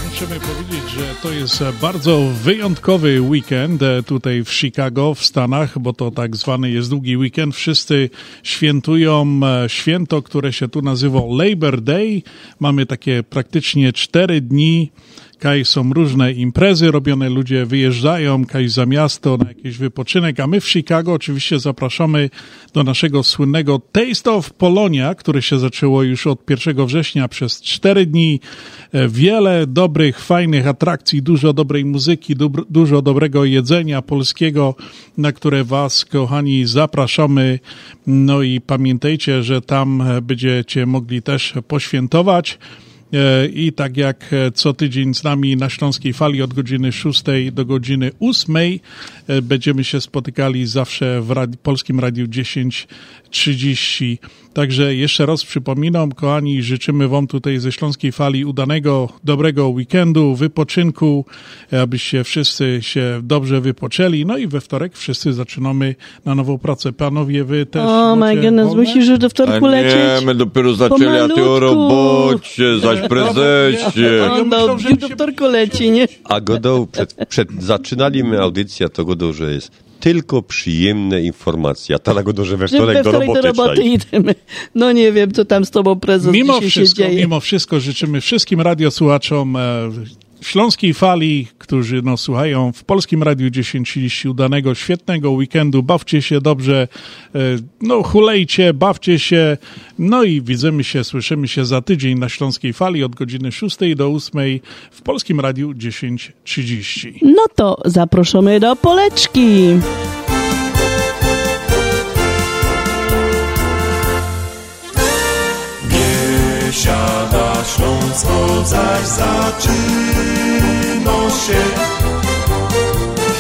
Musimy powiedzieć, że to jest bardzo wyjątkowy weekend e, tutaj w Chicago, w Stanach, bo to tak zwany jest długi weekend. Wszyscy świętują e, święto, które się tu nazywa Labor Day. Mamy takie praktycznie cztery dni Kaj są różne imprezy robione, ludzie wyjeżdżają, kaj za miasto na jakiś wypoczynek, a my w Chicago oczywiście zapraszamy do naszego słynnego Taste of Polonia, które się zaczęło już od 1 września przez cztery dni. E, Wiele dobrych, fajnych atrakcji, dużo dobrej muzyki, dużo dobrego jedzenia polskiego, na które Was, kochani, zapraszamy. No i pamiętajcie, że tam e, będziecie mogli też poświętować. E, I tak jak e, co tydzień z nami na Śląskiej Fali od godziny 6 do godziny 8 e, będziemy się spotykali zawsze w Polskim Radiu 10.30. Także jeszcze raz przypominam, kochani, życzymy Wam tutaj ze Śląskiej Fali udanego, dobrego weekendu, wypoczynku, abyście wszyscy się dobrze wypoczęli. No i we wtorek wszyscy zaczynamy na nową pracę. Panowie, Wy też O my goodness, wolne? musisz już do wtorku A lecieć. nie, my dopiero zaczęli, a ty o robocie, zaś *laughs* prezesie. On do, wtorku leci, nie? A godą, przed, przed zaczynaliśmy audycję, to godą, że jest tylko przyjemne informacje. A ta na godą, że we Że wtorek do roboty, do roboty idziemy. No nie wiem, co tam z tobą prezes Mimo wszystko, się dzieje. mimo wszystko życzymy wszystkim radiosłuchaczom e, Śląskiej Fali, którzy no, słuchają w Polskim Radiu 1030 udanego, świetnego weekendu. Bawcie się dobrze, e, no hulejcie, bawcie się. No i widzimy się, słyszymy się za tydzień na Śląskiej Fali od godziny 6 do 8 w Polskim Radiu 1030. No to zaproszamy do Poleczki. Śląsko zaś zaczyno się.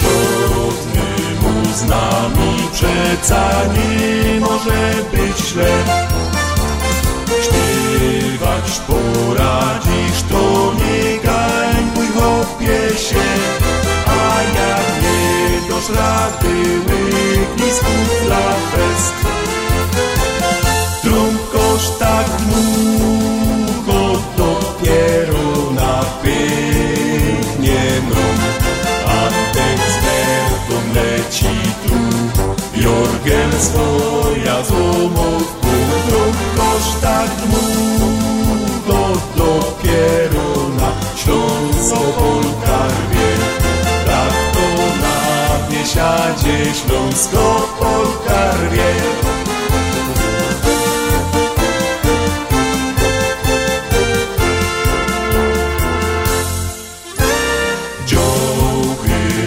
Żadny mu z nami przeca nie może być źle. Śpiewać poradzisz, to nie gańbuj chopie się. A jak nie dosz rady, łyknij z kufla fest Swoja złomówku Trąbkosz tak długo dopiero na Śląsko-Polka rwie Tak to na biesiadzie Śląsko-Polka rwie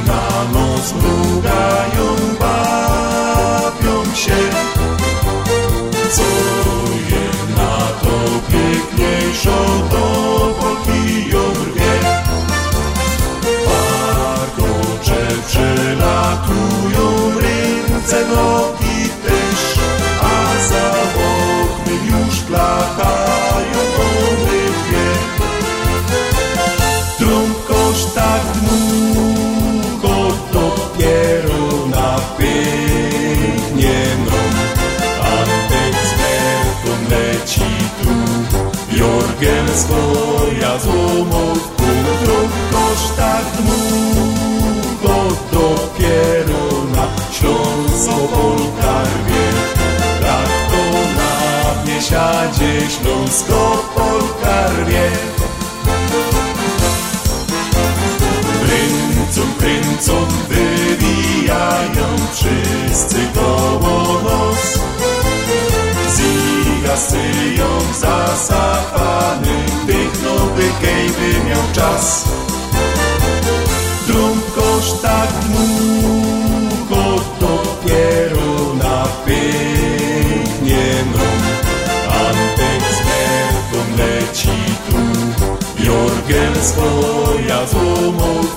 na noc mrugają, się. Co je na to piękniejszo do boki ją rwie. Warkocze przelatują, ręce, nogi Swoja złomówku Trąbkosz tak długo dopiero na Śląsko-Polka rwie Tak to na biesiadzie Śląsko-Polka rwie Kręcą, kręcą, wywijają wszyscy koło nos. Zigasują zasapany, dychną by kejby miał czas. Trąbkosz tak długo dopiero na pięknie mrą. Antek z werką leci tu, Jorgen swoja złomówku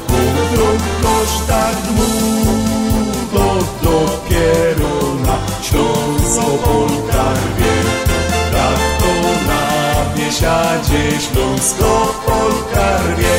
Śląsko-Polka rwie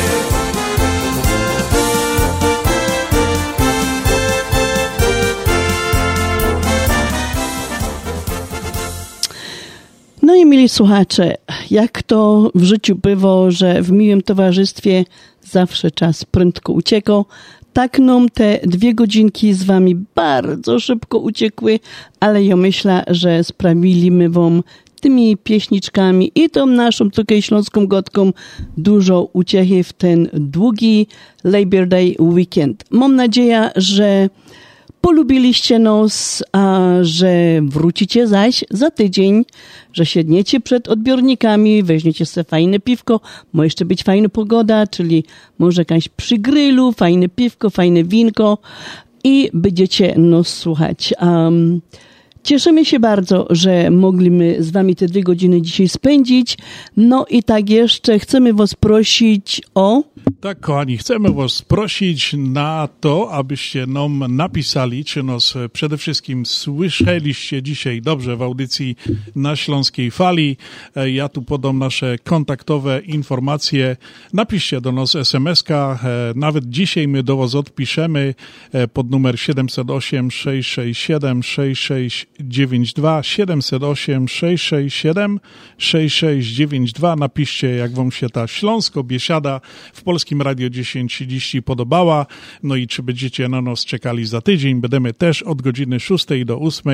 No i mili słuchacze, jak to w życiu bywa, że w miłym towarzystwie zawsze czas prędko uciekał, tak nam te dwie godzinki z wami bardzo szybko uciekły, ale ja myślę, że sprawiliśmy wam tymi pieśniczkami i tą naszą tutaj śląską gotką dużo uciechy w ten długi Labor Day weekend. Mam nadzieję, że polubiliście nos, a że wrócicie zaś za tydzień, że siedniecie przed odbiornikami, weźmiecie sobie fajne piwko, może jeszcze być fajna pogoda, czyli może jakaś przy grylu, fajne piwko, fajne winko i będziecie nos słuchać. Um, Cieszymy się bardzo, że mogliśmy z Wami te dwie godziny dzisiaj spędzić. No i tak jeszcze chcemy Was prosić o. Tak, kochani, chcemy Was prosić na to, abyście nam napisali, czy nas przede wszystkim słyszeliście dzisiaj dobrze w audycji na Śląskiej Fali. E, Ja tu podam nasze kontaktowe informacje. Napiszcie do nas SMS-ka. E, Nawet dzisiaj my do Was odpiszemy e, pod numer 708 667 6692 708 667 6692. Napiszcie, jak Wam się ta Śląsko-Biesiada w Polskim Radio 1030 podobała. No i czy będziecie na nas czekali za tydzień. Będziemy też od godziny 6 do 8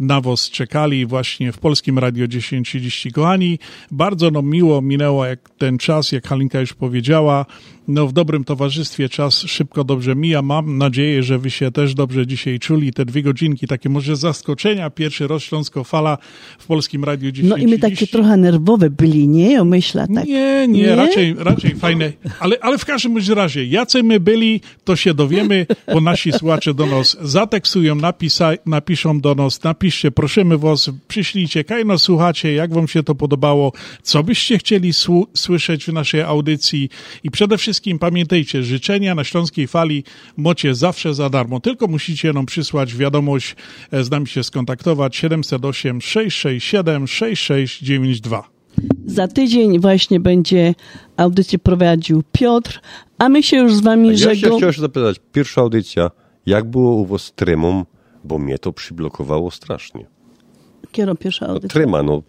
na Was czekali właśnie w Polskim Radio 1030. Kochani, bardzo nam miło minęło jak ten czas, jak Halinka już powiedziała. No w dobrym towarzystwie czas szybko dobrze mija. Mam nadzieję, że wy się też dobrze dzisiaj czuli. Te dwie godzinki, takie może zaskoczenia. Pierwszy raz Śląsko Fala w Polskim Radiu dzisiaj. No i my takie trochę nerwowe byli, nie? O myśla tak. Nie, nie, raczej, raczej fajne. Ale, ale w każdym razie, jacy my byli, to się dowiemy, bo nasi słuchacze do nas zatekstują, napisa, napiszą do nas, napiszcie, prosimy was, przyślijcie, kaj nas słuchacie, jak wam się to podobało, co byście chcieli słyszeć w naszej audycji i przede wszystkim pamiętajcie, życzenia na Śląskiej Fali mocie zawsze za darmo, tylko musicie nam przysłać wiadomość, e, z nami się skontaktować 708 667 6692. Za tydzień właśnie będzie audycję prowadził Piotr, a my się już z wami Ja się żegnamy. chciałem się zapytać, pierwsza audycja, jak było u was z tremą, bo mnie to przyblokowało strasznie. Kiero pierwsza No, audycja. trema, no.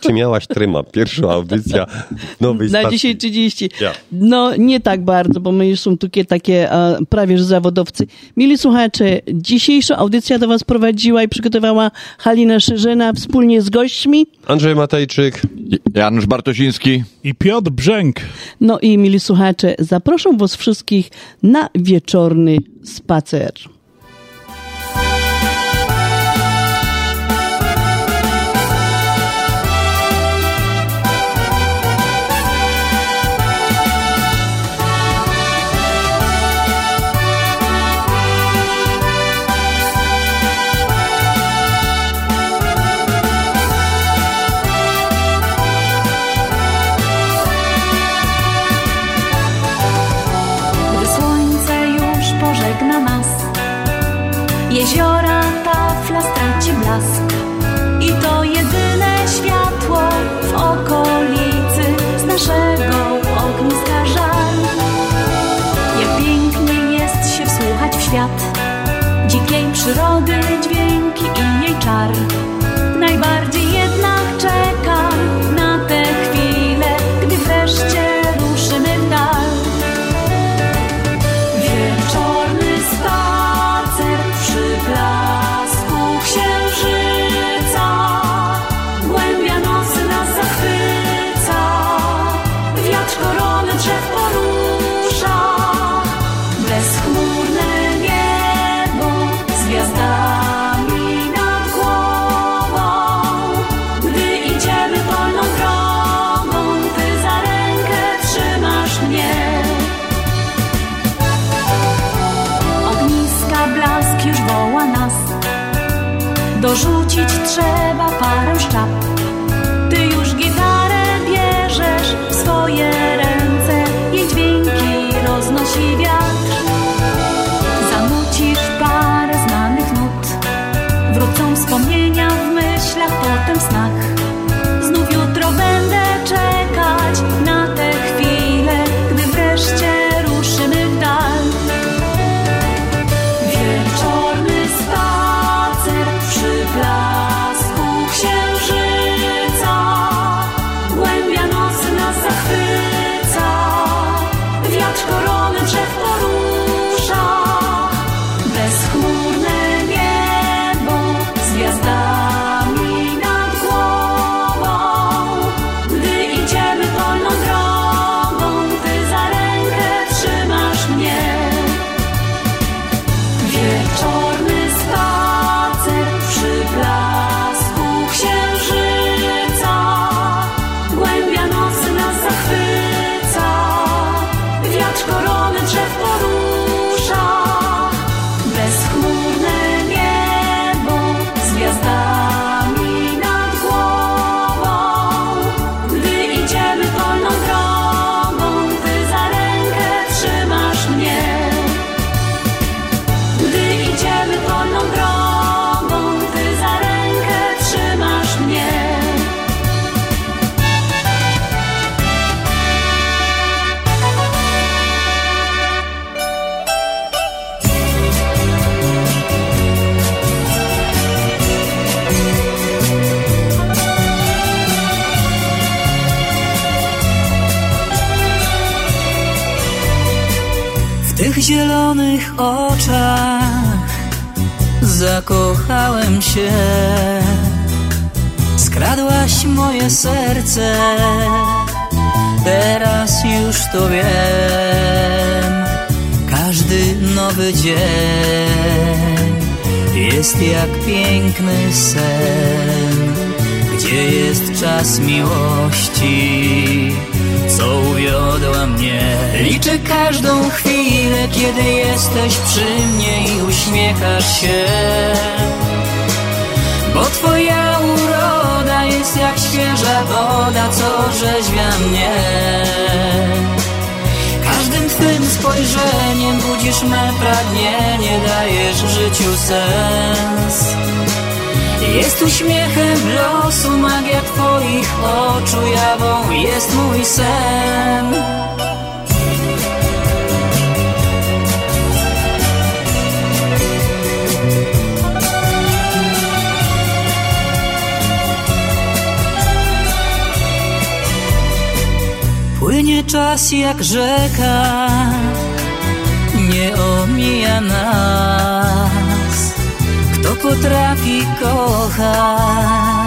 Czy miałaś trema? Pierwsza audycja nowej Na stacji. dzisiaj 30. Ja. No nie tak bardzo, bo my już są takie, takie e, prawie że zawodowcy. Mili słuchacze, dzisiejszą audycję do was prowadziła i przygotowała Halina Szerzena wspólnie z gośćmi. Andrzej Matejczyk. Janusz Bartosiński. I Piotr Brzęk. No i mili słuchacze, zaproszę was wszystkich na wieczorny spacer. Trzeba parę szczap oczach zakochałem się. Skradłaś moje serce teraz już to wiem. Każdy nowy dzień jest jak piękny sen, gdzie jest czas miłości, co uwiodła mnie. Liczę każdą chwilę, kiedy jesteś przy mnie i uśmiechasz się. Bo twoja uroda jest jak świeża woda, co orzeźwia mnie. Każdym twym spojrzeniem budzisz me pragnienie, dajesz życiu sens. Jest uśmiechem losu, magia twoich oczu, jawą jest mój sen. Płynie czas jak rzeka, nie omija nas. Kto potrafi kochać,